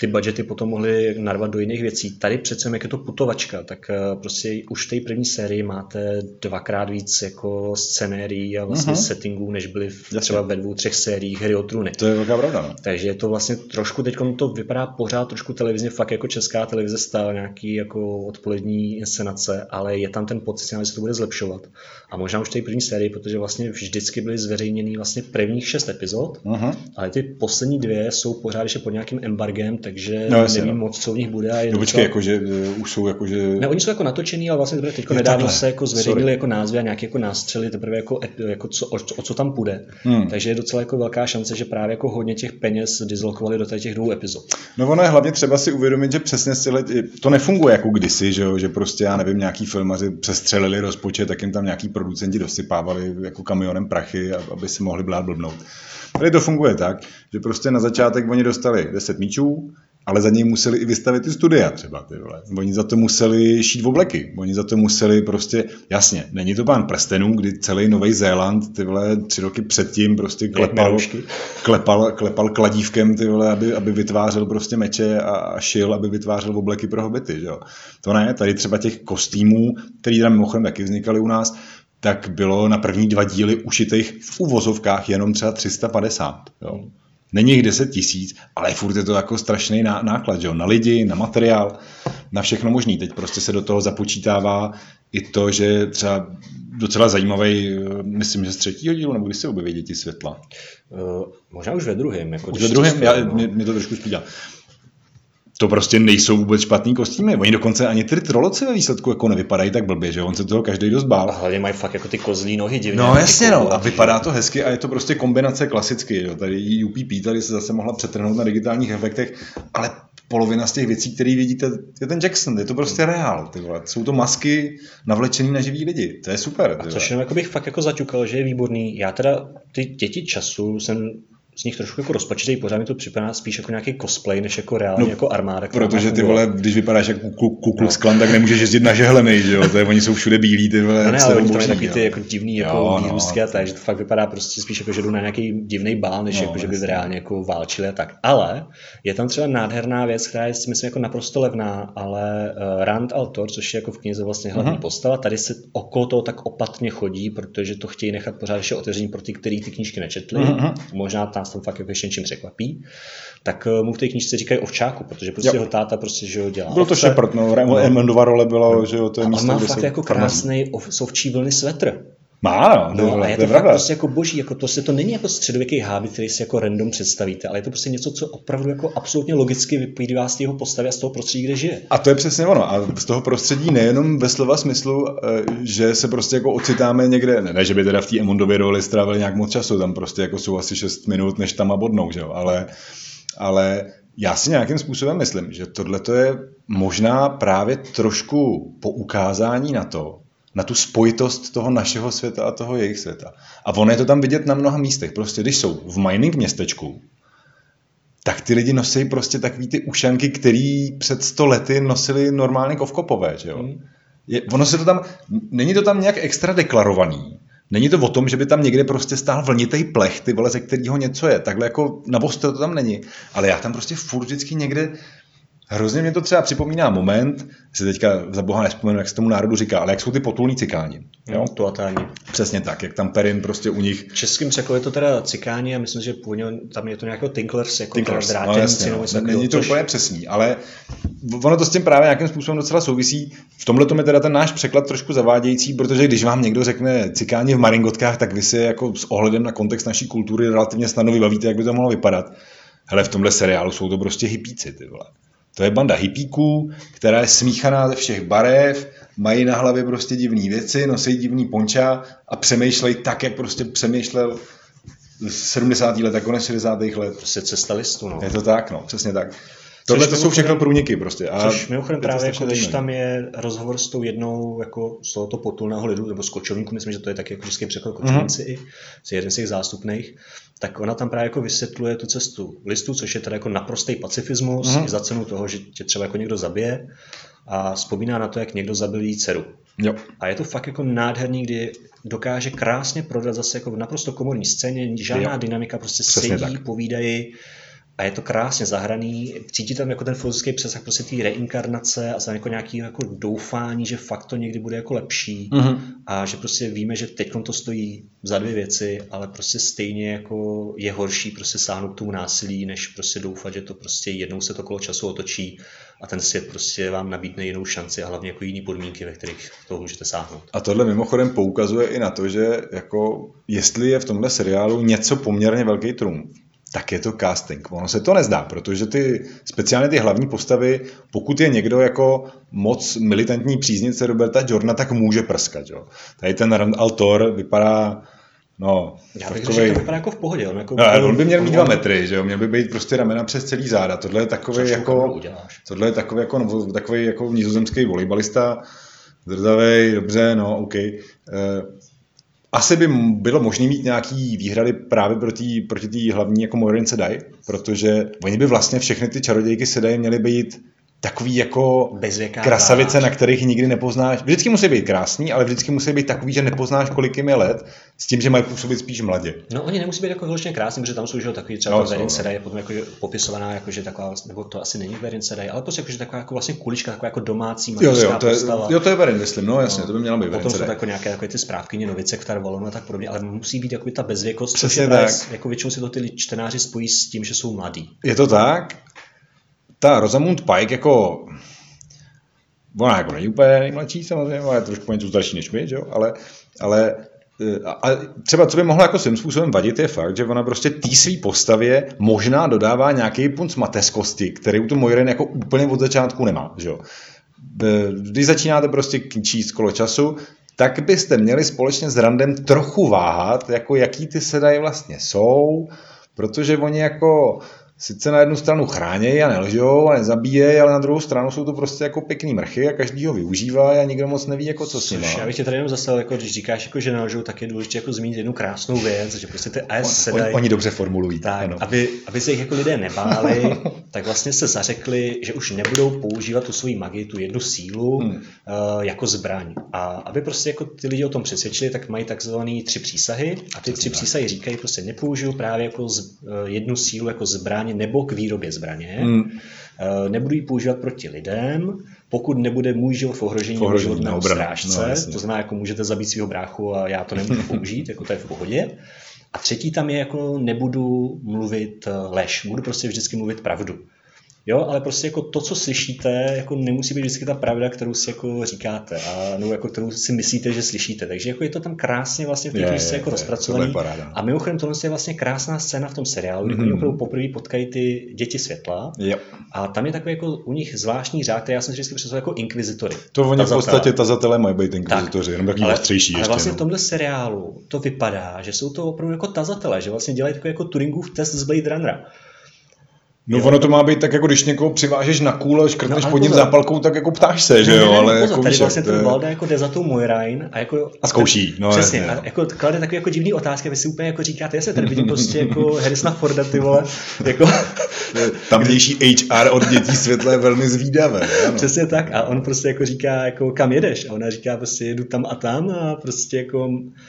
ty budgety potom mohly narvat do jiných věcí. Tady přece, jak je to putovačka, tak eh, prostě už v té první sérii máte dvakrát víc jako scenérií a vlastně uh-huh. settingů, než byly v, třeba ve dvou, třech sériích hry o trůny. To je velká pravda. No. Takže je to vlastně trošku, teď to vypadá pořád trošku televizně, fakt jako česká televize stále nějaký jako odpolední inscenace, ale je tam ten potenciál, že se to bude zlepšovat. A možná už v té první sérii, protože vlastně vždycky byly zveřejněny vlastně prvních šest epizod, uh-huh. ale ty poslední dvě jsou pořád ještě pod nějakým embargem, takže no, jasně, nevím no. moc, co v nich bude. A je no počkej, jakože uh, už jsou jakože... Ne, oni jsou jako natočený, ale vlastně teprve teď nedávno takhle. se jako zveřejnili jako názvy a nějaké jako nástřely, teprve jako, jako co, o, o, co tam půjde. Hmm. Takže je docela jako velká šance, že právě jako hodně těch peněz dislokovali do těch dvou epizod. No ono je hlavně třeba si uvědomit, že přesně to nefunguje jako kdysi, že, jo? že prostě já nevím, nějaký filmaři přestřelili rozpočet, tak jim tam nějaký producenti dosypávali jako kamionem prachy, aby si mohli blát blbnout. Tady to funguje tak, že prostě na začátek oni dostali 10 míčů, ale za něj museli i vystavit ty studia třeba, ty vole. Oni za to museli šít obleky, oni za to museli prostě, jasně, není to pán prstenů, kdy celý Nový Zéland, ty vole, tři roky předtím prostě klepal, klepal, klepal kladívkem, ty vole, aby, aby vytvářel prostě meče a, a šil, aby vytvářel obleky pro hobity, že jo. To ne, tady třeba těch kostýmů, který tam mimochodem taky vznikaly u nás, tak bylo na první dva díly ušitých v uvozovkách jenom třeba 350. Jo. Není jich 10 tisíc, ale furt je to jako strašný náklad, jo? na lidi, na materiál, na všechno možný. Teď prostě se do toho započítává i to, že třeba docela zajímavý, myslím, že z třetího dílu, nebo když se objeví děti světla? Uh, možná už ve druhém. Jako už ve druhém, já, mě, mě, to trošku spídá to prostě nejsou vůbec špatný kostýmy. Oni dokonce ani ty troloci ve výsledku jako nevypadají tak blbě, že on se toho každý dost bál. hlavně mají fakt jako ty kozlí nohy divně. No jasně no, a vypadá to hezky a je to prostě kombinace klasicky. Jo. Tady UPP tady se zase mohla přetrhnout na digitálních efektech, ale polovina z těch věcí, které vidíte, je ten Jackson, je to prostě reál. Ty vole. Jsou to masky navlečený na živý lidi, to je super. A což jenom jako bych fakt jako zaťukal, že je výborný. Já teda ty děti času jsem z nich trošku jako rozpačitý, pořád mi to připadá spíš jako nějaký cosplay, než jako reálně no, jako armáda. Protože ty vole, když vypadáš jako Ku Klux Klan, tak nemůžeš jezdit na žehlenej, že jo? To je, oni jsou všude bílí, ty vole. No ne, ale oni tam taky ty jako divný jako výrůstky no. a tak, že to fakt vypadá prostě spíš jako, že jdu na nějaký divný bál, než no, jako, že by reálně jako válčili a tak. Ale je tam třeba nádherná věc, která je si myslím jako naprosto levná, ale uh, Rand Altor, což je jako v knize vlastně hlavní uh-huh. postava, tady se okolo toho tak opatně chodí, protože to chtějí nechat pořád ještě otevření pro ty, kteří ty knížky nečetli. Uh-huh. Možná nás tam fakt jako ještě něčím překvapí. Tak uh, mu v té knížce říkají ovčáku, protože prostě jo. jeho táta prostě že ho dělá. Byl to Shepard, no, no. Emondova role byla, no. že jo, to je a místo, on má fakt jako krásný sovčí vlny svetr. Má, no, no a je to, to fakt prostě jako boží, jako to se to není jako středověký háby, který si jako random představíte, ale je to prostě něco, co opravdu jako absolutně logicky vyplývá z jeho postavy a z toho prostředí, kde žije. A to je přesně ono. A z toho prostředí nejenom ve slova smyslu, eh, že se prostě jako ocitáme někde, ne, ne že by teda v té Emondově roli strávili nějak moc času, tam prostě jako jsou asi 6 minut, než tam a bodnou, že jo, ale, ale já si nějakým způsobem myslím, že tohle je možná právě trošku poukázání na to, na tu spojitost toho našeho světa a toho jejich světa. A ono je to tam vidět na mnoha místech. Prostě když jsou v mining městečku, tak ty lidi nosí prostě takový ty ušanky, který před sto lety nosili normálně kovkopové, že jo? Hmm. Je, ono se to tam, není to tam nějak extra deklarovaný. Není to o tom, že by tam někde prostě stál vlnitý plech, ty vole, ze kterého něco je. Takhle jako na to tam není. Ale já tam prostě furt vždycky někde Hrozně mě to třeba připomíná moment, si teďka za boha nespomenu, jak se tomu národu říká, ale jak jsou ty potulní cikáni. Jo? No, Tuatáni. Přesně tak, jak tam Perin prostě u nich. V českým překladu je to teda cikáni a myslím, že původně tam je to nějakého Tinklers, jako Tinklers, no, jasně, no, Není to což... úplně přesný, ale ono to s tím právě nějakým způsobem docela souvisí. V tomhle tom je teda ten náš překlad trošku zavádějící, protože když vám někdo řekne cikáni v maringotkách, tak vy si jako s ohledem na kontext naší kultury relativně snadno vybavíte, jak by to mohlo vypadat. Hele, v tomhle seriálu jsou to prostě hypíci, ty vole. To je banda hippíků, která je smíchaná ze všech barev, mají na hlavě prostě divné věci, nosí divný ponča a přemýšlejí tak, jak prostě přemýšlel 70. let a konec 60. let. Prostě cesta listu, no. Je to tak, no, přesně tak. Tohle to jsou všechno průniky prostě. A což mimochodem právě, jako, když tam je rozhovor s tou jednou jako z tohoto potulného lidu, nebo s kočovníků, myslím, že to je taky jako vždycky překlad kočovníci mm-hmm. i, z jeden z těch zástupných, tak ona tam právě jako vysvětluje tu cestu listu, což je teda jako naprostý pacifismus, mm-hmm. za cenu toho, že tě třeba jako někdo zabije a vzpomíná na to, jak někdo zabil jí dceru. Jo. A je to fakt jako nádherný, kdy dokáže krásně prodat zase jako v naprosto komorní scéně, žádná jo. dynamika, prostě Přesně sedí, tak. povídají, a je to krásně zahraný, cítí tam jako ten filozofický přesah prostě té reinkarnace a jako nějaký jako doufání, že fakt to někdy bude jako lepší mm-hmm. a že prostě víme, že teď to stojí za dvě věci, ale prostě stejně jako je horší prostě sáhnout k tomu násilí, než prostě doufat, že to prostě jednou se to kolo času otočí a ten svět prostě vám nabídne jinou šanci a hlavně jako jiný podmínky, ve kterých toho můžete sáhnout. A tohle mimochodem poukazuje i na to, že jako jestli je v tomhle seriálu něco poměrně velký trumf, tak je to casting. Ono se to nezdá, protože ty speciálně ty hlavní postavy, pokud je někdo jako moc militantní příznice Roberta Jordana, tak může prskat. Jo. Tady ten Rand Altor vypadá No, Já bych takovej... řekl, vypadá jako v pohodě. On, jako no, on by měl mít dva metry, že jo? Měl by být prostě ramena přes celý záda. Tohle je takový jako, tohle je takový jako, no, takový jako nizozemský volejbalista, zrzavej, dobře, no, OK. Uh, asi by bylo možné mít nějaký výhrady právě proti, proti té hlavní jako Moirin Sedai, protože oni by vlastně všechny ty čarodějky Sedai měly být takový jako Bezvěká krasavice, na kterých nikdy nepoznáš. Vždycky musí být krásný, ale vždycky musí být takový, že nepoznáš, kolik jim je let, s tím, že mají působit spíš mladě. No oni nemusí být jako vyloženě krásný, protože tam jsou že takový třeba no, Verin Sedai je potom jako popisovaná, jako, že taková, nebo to asi není Verin Sedai, ale prostě jako, že taková jako vlastně kulička, taková jako domácí jo, jo, to je, postava. Jo, to je Verin, myslím, no jasně, no, to by měla být Potom jsou jako nějaké jako ty správkyně novice, které volou a tak podobně, ale musí být jako ta bezvěkost, Přesně tak. jako většinou si to ty čtenáři spojí s tím, že jsou mladí. Je to tak? Ta Rosamund Pike jako ona jako není úplně nejmladší samozřejmě, ale je trošku něco starší než my, jo? ale, ale eh, a třeba co by mohlo jako svým způsobem vadit je fakt, že ona prostě té své postavě možná dodává nějaký punc mateskosti, který u tu Moiren jako úplně od začátku nemá. Že? Když začínáte prostě číst kolo času, tak byste měli společně s Randem trochu váhat, jako jaký ty sedaje vlastně jsou, protože oni jako sice na jednu stranu chránějí a nelžou a nezabíjejí, ale na druhou stranu jsou to prostě jako pěkný mrchy a každý ho využívá a nikdo moc neví, jako co s ním. Já bych tě tady jenom zastavil, jako když říkáš, jako, že nelžou, tak je důležité jako zmínit jednu krásnou věc, že prostě ty AS se dají, oni dobře formulují. Tak, ano. aby, aby se jich jako lidé nebáli, tak vlastně se zařekli, že už nebudou používat tu svoji magii, tu jednu sílu hmm. uh, jako zbraň. A aby prostě jako ty lidi o tom přesvědčili, tak mají takzvané tři přísahy a ty tři přísahy říkají prostě nepoužiju právě jako z, uh, jednu sílu jako zbraň zbraně nebo k výrobě zbraně. Hmm. Eh, nebudu ji používat proti lidem, pokud nebude můj život v ohrožení, v ohrožení životného strážce, no, to znamená, jako můžete zabít svého bráchu a já to nemůžu použít, jako to je v pohodě. A třetí tam je, jako nebudu mluvit eh, lež, budu prostě vždycky mluvit pravdu. Jo, ale prostě jako to, co slyšíte, jako nemusí být vždycky ta pravda, kterou si jako říkáte, a, nebo jako kterou si myslíte, že slyšíte. Takže jako je to tam krásně vlastně v té knižce jako rozpracovaný. A mimochodem tohle je vlastně krásná scéna v tom seriálu, kdy mm-hmm. oni opravdu poprvé potkají ty děti světla. Yep. A tam je takový jako u nich zvláštní řád, který já jsem si vždycky představil jako inkvizitory. To oni v podstatě tazatele mají být inkvizitoři, jenom takový ostřejší. Ale vlastně no. v tomhle seriálu to vypadá, že jsou to opravdu jako tazatele, že vlastně dělají takový jako Turingův test z Blade Runnera. No jo. ono to má být tak, jako když někoho přivážeš na kůl, škrtneš no, pod ním zápalkou, tak jako ptáš se, že jo, ale jako tady vlastně ten Valda jako jde za tou Moirain a jako... A zkouší, no Přesně, a jako klade takové jako divný otázky, vy si úplně jako říkáte, já se tady vidím prostě jako Harrisona Forda, ty vole, jako... Tamnější HR od dětí světle je velmi zvídavé. Ano. Přesně tak a on prostě jako říká, jako kam jedeš? A ona říká prostě jedu tam a tam a prostě jako,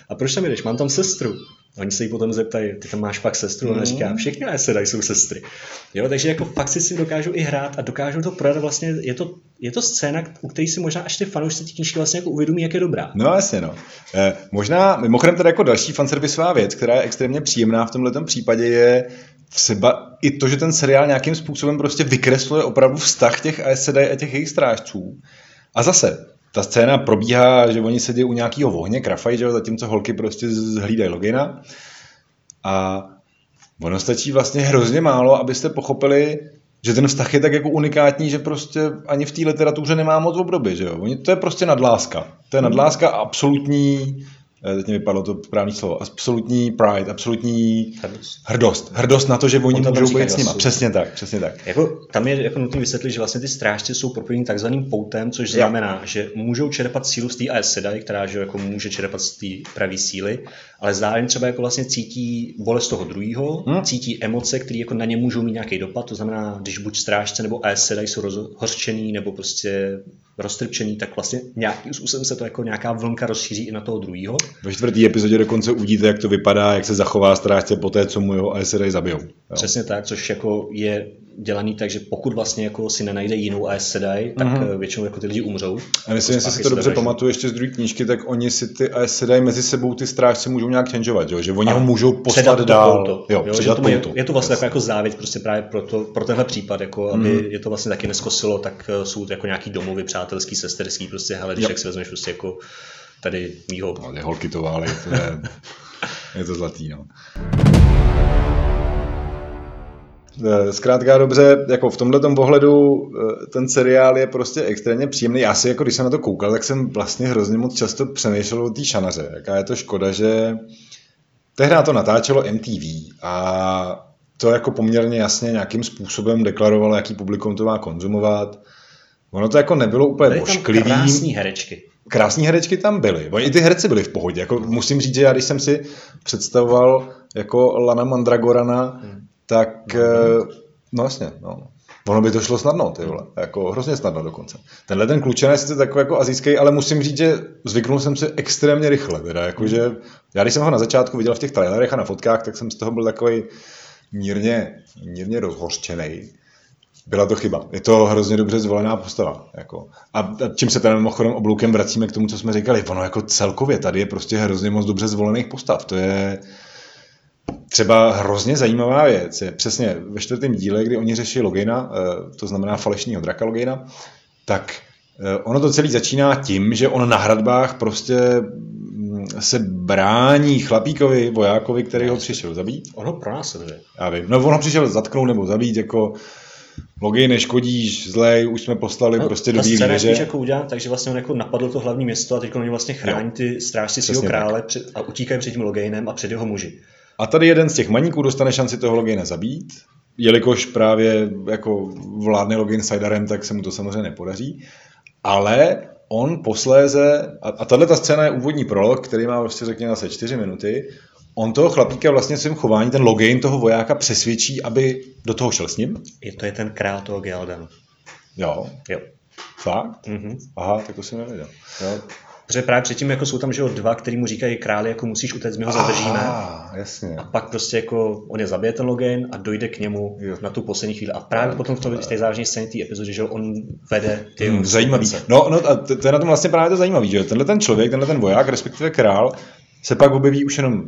a proč tam jedeš? Mám tam sestru. Oni se jí potom zeptají, ty tam máš fakt sestru? Mm. Ona říká, všechny dají jsou sestry. Jo, takže jako fakt si si dokážou i hrát a dokážou to prodat vlastně, je to, je to scéna, u které si možná až ty fanoušci ty knížky vlastně jako uvědomí, jak je dobrá. No jasně, no. Eh, možná, mimochodem teda jako další fanservisová věc, která je extrémně příjemná v tomhle případě je třeba i to, že ten seriál nějakým způsobem prostě vykresluje opravdu vztah těch ASD a těch jejich strážců. A zase, ta scéna probíhá, že oni sedí u nějakého ohně, krafají, že zatímco holky prostě hlídají logina. A ono stačí vlastně hrozně málo, abyste pochopili, že ten vztah je tak jako unikátní, že prostě ani v té literatuře nemá moc obdoby, že jo. Oni, to je prostě nadláska. To je nadláska absolutní teď mi vypadlo to správné slovo, absolutní pride, absolutní hrdost. hrdost. Hrdost na to, že oni můžou být s nima. Přesně tak, přesně tak. Jako, tam je jako nutné vysvětlit, že vlastně ty strážci jsou propojení takzvaným poutem, což znamená, že můžou čerpat sílu z té AS Sedai, která že jako může čerpat z té pravé síly, ale zároveň třeba jako vlastně cítí bolest toho druhého, hmm. cítí emoce, které jako na ně můžou mít nějaký dopad, to znamená, když buď strážce nebo AS Sedai jsou rozhořčený nebo prostě roztrpčený, tak vlastně nějakým způsobem se to jako nějaká vlnka rozšíří i na toho druhého. Ve čtvrtý epizodě dokonce uvidíte, jak to vypadá, jak se zachová strážce po té, co mu jeho ASRA zabijou. Jo. Přesně tak, což jako je dělaný tak, že pokud vlastně jako si nenajde jinou AS Sedai, tak mm-hmm. většinou jako ty lidi umřou. A myslím, jako že si to dobře pamatuju ještě z druhé knížky, tak oni si ty AS Sedai mezi sebou ty strážce můžou nějak changeovat, jo? že oni a ho můžou poslat dál. To, jo, jo, že to je, je, to vlastně jako, závěť prostě právě pro, to, pro tenhle případ, jako aby mm. je to vlastně taky neskosilo, tak eh, jsou to jako nějaký domovy přátelský, sesterský, prostě hele, když jak si vezmeš prostě jako tady mýho. No, holky to vály, to je, je to zlatý, no. Eh, zkrátka dobře, jako v tomhle pohledu eh, ten seriál je prostě extrémně příjemný. Já si, jako když jsem na to koukal, tak jsem vlastně hrozně moc často přemýšlel o té šanaře. Jaká je to škoda, že tehdy to natáčelo MTV a to jako poměrně jasně nějakým způsobem deklarovalo, jaký publikum to má konzumovat. Ono to jako nebylo úplně Byly bošklivý. krásný herečky. Krásní herečky tam byly. Oni i ty herci byly v pohodě. Jako musím říct, že já když jsem si představoval jako Lana Mandragorana, hmm tak no, no jasně, no. Ono by to šlo snadno, ty vole. Jako hrozně snadno dokonce. Tenhle ten klučen je sice takový jako azijský, ale musím říct, že zvyknul jsem si extrémně rychle. Teda, jakože, já když jsem ho na začátku viděl v těch trailerech a na fotkách, tak jsem z toho byl takový mírně, mírně rozhořčený. Byla to chyba. Je to hrozně dobře zvolená postava. Jako. A čím se teda mimochodem obloukem vracíme k tomu, co jsme říkali. Ono jako celkově tady je prostě hrozně moc dobře zvolených postav. To je, Třeba hrozně zajímavá věc je přesně ve čtvrtém díle, kdy oni řeší Logina, eh, to znamená falešního draka Logina, tak eh, ono to celý začíná tím, že on na hradbách prostě mm, se brání chlapíkovi, vojákovi, který ho přišel zabít. On ho pronásleduje. Já vím. No on ho přišel zatknout nebo zabít, jako Logi neškodíš, zlej, už jsme poslali no, prostě do bílé věže. jako udělá, takže vlastně on jako napadl to hlavní město a teď oni vlastně chrání ty strážci svého krále před, a utíkají před tím Logejnem a před jeho muži. A tady jeden z těch maníků dostane šanci toho Logina zabít, jelikož právě jako vládne login Siderem, tak se mu to samozřejmě nepodaří. Ale on posléze, a, a tahle ta scéna je úvodní prolog, který má prostě řekněme zase čtyři minuty, on toho chlapíka vlastně svým chování, ten login toho vojáka přesvědčí, aby do toho šel s ním. Je to je ten král toho Geldanu. Jo. Jo. Fakt? Mm-hmm. Aha, tak to jsem nevěděl. Jo. Protože právě předtím jako jsou tam že jo, dva, který mu říkají králi, jako musíš utéct, my ho zadržíme. Ah, jasně. A pak prostě jako on je zabije ten login a dojde k němu jo. na tu poslední chvíli. A právě potom v, tom, v té závažné scéně té epizody, že on vede ty hmm, Zajímavý. No, no a to, to, je na tom vlastně právě to zajímavý, že tenhle ten člověk, tenhle ten voják, respektive král, se pak objeví už jenom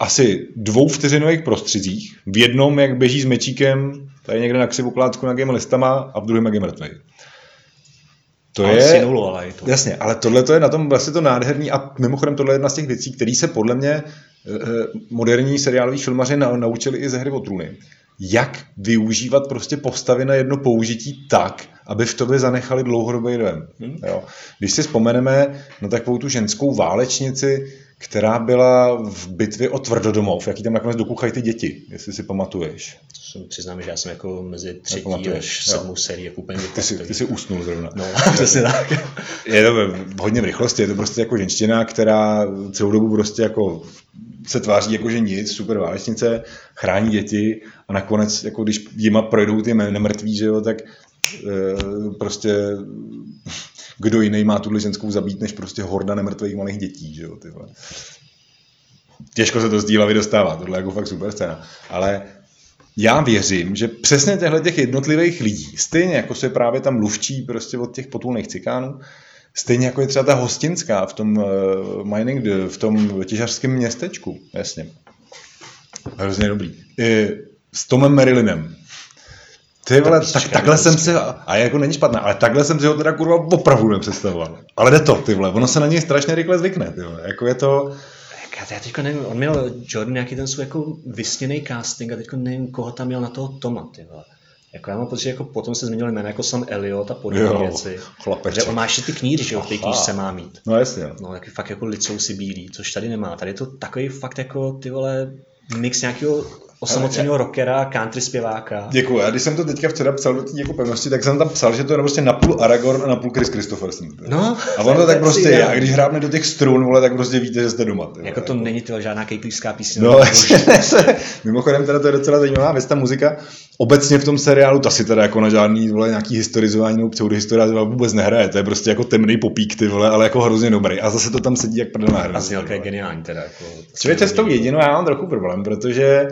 asi dvou vteřinových prostředích. V jednom, jak běží s mečíkem tady někde na křivokládku nějakými listama a v druhém, jak je mrtvý. To ale je, synulo, ale je to. Jasně, ale tohle to je na tom vlastně to nádherný a mimochodem tohle je jedna z těch věcí, které se podle mě eh, moderní seriáloví filmaři naučili i ze hry o trůny. Jak využívat prostě postavy na jedno použití tak, aby v tobě zanechali dlouhodobý dojem. Hmm. Jo. Když si vzpomeneme na takovou tu ženskou válečnici, která byla v bitvě o Tvrdodomov, jaký tam nakonec dokuchají ty děti, jestli si pamatuješ. Přiznám, že já jsem jako mezi třetí až sedmou sérii jako úplně ty jsi, ty jsi usnul zrovna. No, přesně tak. Je to hodně v rychlosti, je to prostě jako ženština, která celou dobu prostě jako se tváří jako, že nic, super válečnice, chrání děti a nakonec, jako když jima projdou ty nemrtví, že jo, tak prostě kdo jiný má tuhle ženskou zabít, než prostě horda nemrtvých malých dětí, že jo, tyhle. Těžko se to z dílavy dostává, tohle je jako fakt super scéna. Ale já věřím, že přesně těchto těch jednotlivých lidí, stejně jako se právě tam mluvčí prostě od těch potulných cikánů, stejně jako je třeba ta hostinská v tom uh, mining, v tom těžařském městečku, jasně. Hrozně dobrý. I s Tomem Marylinem, ty vole, tak, takhle jsem si, a jako není špatná, ale takhle jsem si ho teda kurva opravdu nepředstavoval. Ale jde to, ty vole, ono se na něj strašně rychle zvykne, ty vole, jako je to... Já teďko nevím, on měl Jordan nějaký ten svůj jako vysněný casting a teďko nevím, koho tam měl na toho Toma, ty vole. Jako já mám pocit, že jako potom se změnili jména jako Sam Elliot a podobné věci. Chlapeček. Že on má ještě ty kníry, že jo, v té knížce má mít. No jasně. No, taky fakt jako licou si bílý, což tady nemá. Tady je to takový fakt jako ty vole mix nějakého osamoceného rockera, country zpěváka. Děkuji. Já když jsem to teďka včera psal do té jako pevnosti, tak jsem tam psal, že to je prostě napůl Aragorn a napůl Chris Christopherson. No, a ono to tak prostě je. A když hrábne do těch strun, vole, tak prostě víte, že jste doma. Tyhle, jako to jako. není to žádná kejklířská píseň. No, mimochodem teda to je docela zajímavá věc, ta muzika. Obecně v tom seriálu ta si teda jako na žádný vole, nějaký historizování nebo pseudohistorizování vůbec nehraje. To je prostě jako temný popík, ty vole, ale jako hrozně dobrý. A zase to tam sedí jak prdel na A znělka je geniální teda. Jako, Člověče s tou jedinou já mám trochu problém, protože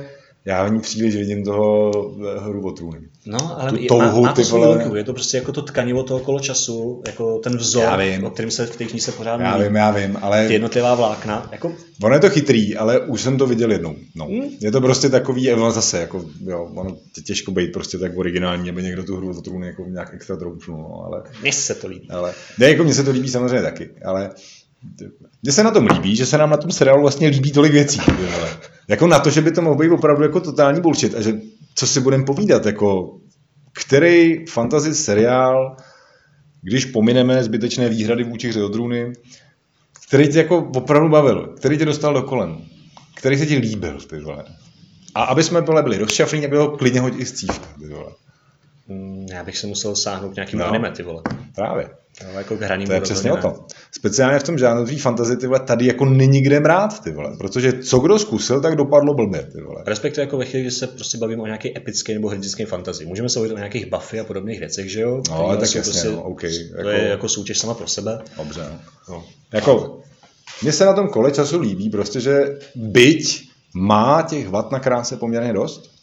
já v ní příliš vidím toho eh, hru o trůny. No, ale tu touhu, má, má to svou vole... Je to prostě jako to tkanivo toho kolo času, jako ten vzor, já vím. o kterým se v té knize pořád Já vím, já vím, ale... Ty jednotlivá vlákna. Jako... Ono je to chytrý, ale už jsem to viděl jednou. No. Hmm. Je to prostě takový, ono zase, jako, jo, ono těžko být prostě tak originální, aby někdo tu hru o trůny jako nějak extra troufnul, no, ale... Mně se to líbí. Ale, ne, jako mně se to líbí samozřejmě taky, ale mně se na tom líbí, že se nám na tom seriálu vlastně líbí tolik věcí. Jako na to, že by to mohl být opravdu jako totální bullshit a že co si budeme povídat, jako který fantasy seriál, když pomineme zbytečné výhrady vůči hře od Druny, který tě jako opravdu bavil, který tě dostal do kolen, který se ti líbil, ty vole. A aby jsme byli, byli rozšaflí, aby ho klidně hodit i z cívka, ty vole. Mm, já bych se musel sáhnout nějakým no, anime, ty vole. Právě. No, jako k to je přesně o tom. Speciálně v tom žánru tvý fantasy, ty vole, tady jako není kde mrát, ty vole, protože co kdo zkusil, tak dopadlo blbě, ty vole. Respektive jako ve chvíli, kdy se prostě bavíme o nějaké epické nebo hrdinské fantasy. Můžeme se bavit o nějakých Buffy a podobných věcech, že jo? No, ale tak jasně, prostě, no, okay, to jako... je jako soutěž sama pro sebe. Dobře. No. Jako, mně se na tom kole času líbí prostě, že byť má těch vat na kráse poměrně dost,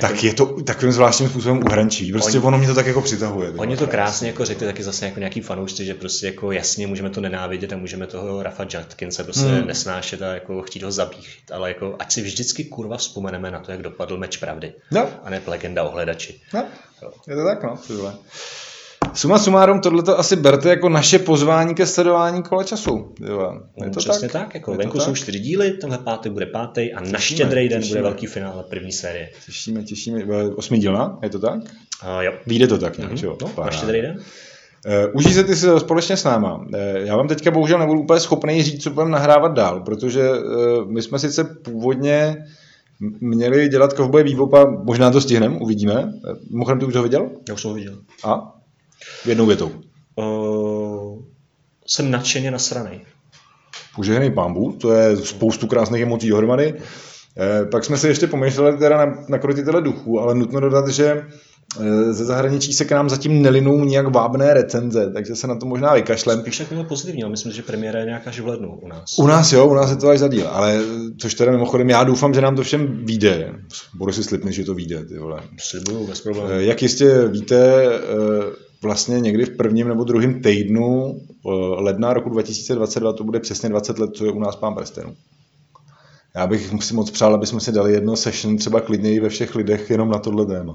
tak je to takovým zvláštním způsobem uhrančí. Prostě oni, ono mě to tak jako přitahuje. Oni to krásně jako řekli taky zase jako nějaký fanoušci, že prostě jako jasně můžeme to nenávidět a můžeme toho Rafa Jatkinse prostě hmm. nesnášet a jako chtít ho zabít, ale jako ať si vždycky kurva vzpomeneme na to, jak dopadl meč pravdy. No. A ne legenda o hledači. No. Je to tak, no. Suma sumárum, tohle to asi berte jako naše pozvání ke sledování kola času. Jo, je to Přesně tak, tak jako je venku jsou čtyři díly, tenhle pátek bude pátý a na štědrý den bude velký finále první série. Těšíme, těšíme. Osmi dílna, je to tak? Uh, jo. Vyjde to tak nějak, mm-hmm. jo? No, na štědrý den. Uh, užij se ty si společně s náma. Uh, já vám teďka bohužel nebudu úplně schopný říct, co budeme nahrávat dál, protože uh, my jsme sice původně měli dělat kovboje Bebopa, možná to stihneme, uvidíme. Mimochodem, ty už ho viděl? Já už jsem ho viděl. A? Jednou větou. Uh, jsem nadšeně nasranej. Požehnej pambu, to je spoustu krásných emocí dohromady. Eh, pak jsme si ještě pomýšleli teda na, na krotitele duchů, ale nutno dodat, že eh, ze zahraničí se k nám zatím nelinou nějak vábné recenze, takže se na to možná vykašlem. Spíš tak bylo pozitivní, ale myslím, že premiéra je nějaká až v lednu u nás. U nás jo, u nás je to až za díl, ale což teda mimochodem já doufám, že nám to všem vyjde. Budu si slibnit, že to vyjde, ty vole. Slibuju, bez problémů. Eh, Jak jistě víte, vlastně někdy v prvním nebo druhém týdnu ledna roku 2022 to bude přesně 20 let, co je u nás pán prstenů. Já bych si moc přál, aby jsme si dali jedno session třeba klidněji ve všech lidech jenom na tohle téma.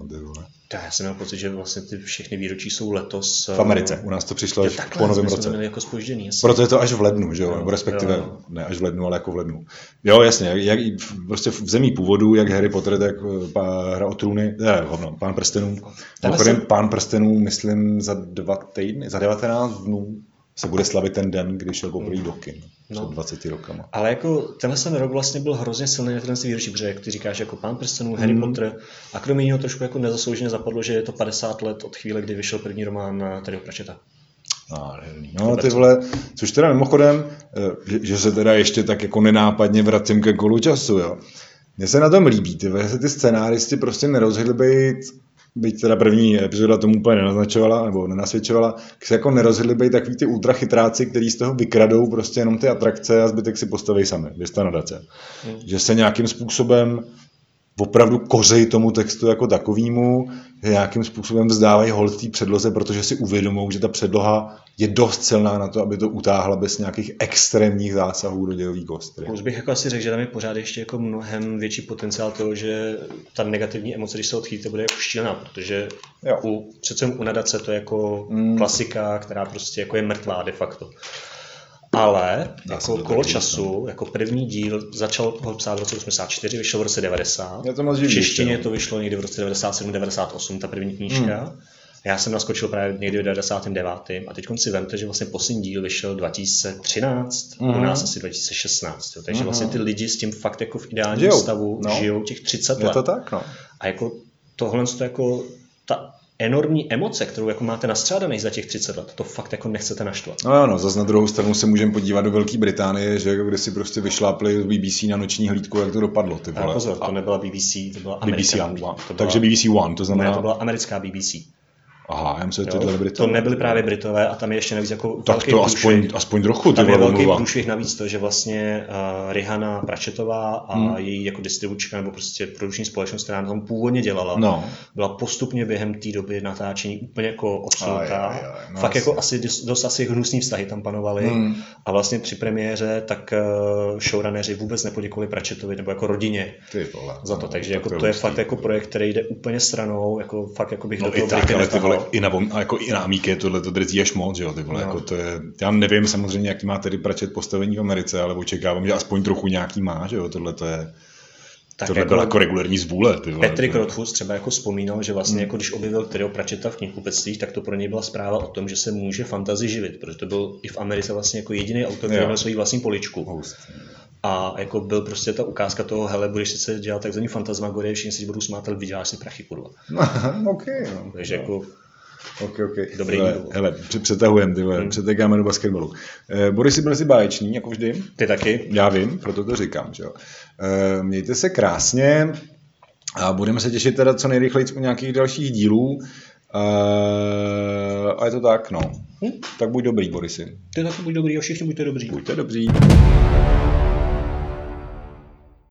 Já jsem měl pocit, že vlastně ty všechny výročí jsou letos. V Americe. U nás to přišlo až po novém roce. Měli jako spožděný, jasně. Proto je to až v lednu, že jo? Nebo respektive jo, ne až v lednu, ale jako v lednu. Jo, jasně. Jak, prostě v zemí původu, jak Harry Potter, tak eh, hra o trůny, ne, hovno, pán prstenů. Mimochodem, jsem... pán prstenů, myslím, za dva týdny, za 19 dnů se bude slavit ten den, když šel poprvé do kin. No. Před 20 rokama. Ale jako tenhle ten rok vlastně byl hrozně silný na tenhle výročí, protože jak ty říkáš, jako Pán prstenů, Harry mm. Potter, a kromě něho trošku jako nezaslouženě zapadlo, že je to 50 let od chvíle, kdy vyšel první román Terryho Pratchetta. No, ty vole, což teda mimochodem, eh, že, že se teda ještě tak jako nenápadně vracím ke kolu času, jo. Mně se na tom líbí, ty, že se ty scenáristi prostě nerozhodli být byť teda první epizoda tomu úplně nenaznačovala nebo nenasvědčovala, se jako nerozhodli být takový ty ultrachytráci, kteří z toho vykradou prostě jenom ty atrakce a zbytek si postaví sami, věsta nadace. Hmm. Že se nějakým způsobem opravdu kořej tomu textu jako takovýmu, nějakým způsobem vzdávají hold té předloze, protože si uvědomou, že ta předloha je dost silná na to, aby to utáhla bez nějakých extrémních zásahů do dělový kostry. Už bych jako asi řekl, že tam je pořád ještě jako mnohem větší potenciál toho, že ta negativní emoce, když se odchýlí, bude jako šílená, protože jo. u, přece u nadace to je jako mm. klasika, která prostě jako je mrtvá de facto. Ale jako kolo času, jako první díl, začal ho psát v roce 84, vyšel v roce 90. Je to moc v češtině to vyšlo někdy v roce 97, 98, ta první knížka. Hmm. Já jsem naskočil právě někdy v 99. A teď si vemte, že vlastně poslední díl vyšel 2013, mm. u nás asi 2016. Jo. Takže mm. vlastně ty lidi s tím fakt jako v ideálním žijou. stavu no. žijou těch 30 let. Je to tak, no. A jako tohle to jako ta enormní emoce, kterou jako máte nastřádaný za těch 30 let, to fakt jako nechcete naštvat. No ano, zase na druhou stranu se můžeme podívat do Velké Británie, že kde si prostě vyšlápli z BBC na noční hlídku, jak to dopadlo. Ty vole. A pozor, to nebyla BBC, to byla BBC One. To byla, Takže BBC One, to znamená... Ne, to byla americká BBC. Aha, já myslím, že to byli To nebyli právě Britové a tam je ještě navíc jako Tak to aspoň, aspoň trochu. Tam je velký průšvih navíc to, že vlastně uh, Rihanna Pračetová a hmm. její jako distribučka nebo prostě produkční společnost, která tam původně dělala, no. byla postupně během té doby natáčení úplně jako odsunutá. No, Fakt jako asi dost asi hnusný vztahy tam panovaly hmm. a vlastně při premiéře tak uh, showrunneři vůbec nepoděkovali Pračetovi nebo jako rodině Ty vole, za to, no, takže jako to, to je fakt jako projekt, který jde úplně stranou, jako fakt jako bych no, do toho i na, a jako i na Amíky tohle to drzí až moc, jo, ty vole, no. jako to je, já nevím samozřejmě, jak má tedy pračet postavení v Americe, ale očekávám, že aspoň trochu nějaký má, že jo, tohle to je, tak to jako, jako regulární zvůle. Ty vole. Patrick Rothfuss třeba jako vzpomínal, že vlastně hmm. jako když objevil Terryho Pratchetta v knihkupectvích, tak to pro něj byla zpráva o tom, že se může fantazi živit, protože to byl i v Americe vlastně jako jediný autor, který měl svoji vlastní poličku. Host. A jako byl prostě ta ukázka toho, hele, budeš sice dělat takzvaný fantasmagorie, všichni si budou smát, ale vyděláš si prachy, kurva. okay, no. Takže no. jako Ok, ok. Dobrý hele, hele, přetahujeme, ty hmm. přetekáme do basketbalu. Eh, Boris, byl si báječný, jako vždy. Ty taky. Já vím, proto to říkám. Že jo. Eh, mějte se krásně a budeme se těšit teda co nejrychleji u nějakých dalších dílů. Eh, a je to tak, no. Hmm? Tak buď dobrý, Borisy. Ty taky buď dobrý a všichni buďte dobří. Buďte dobří.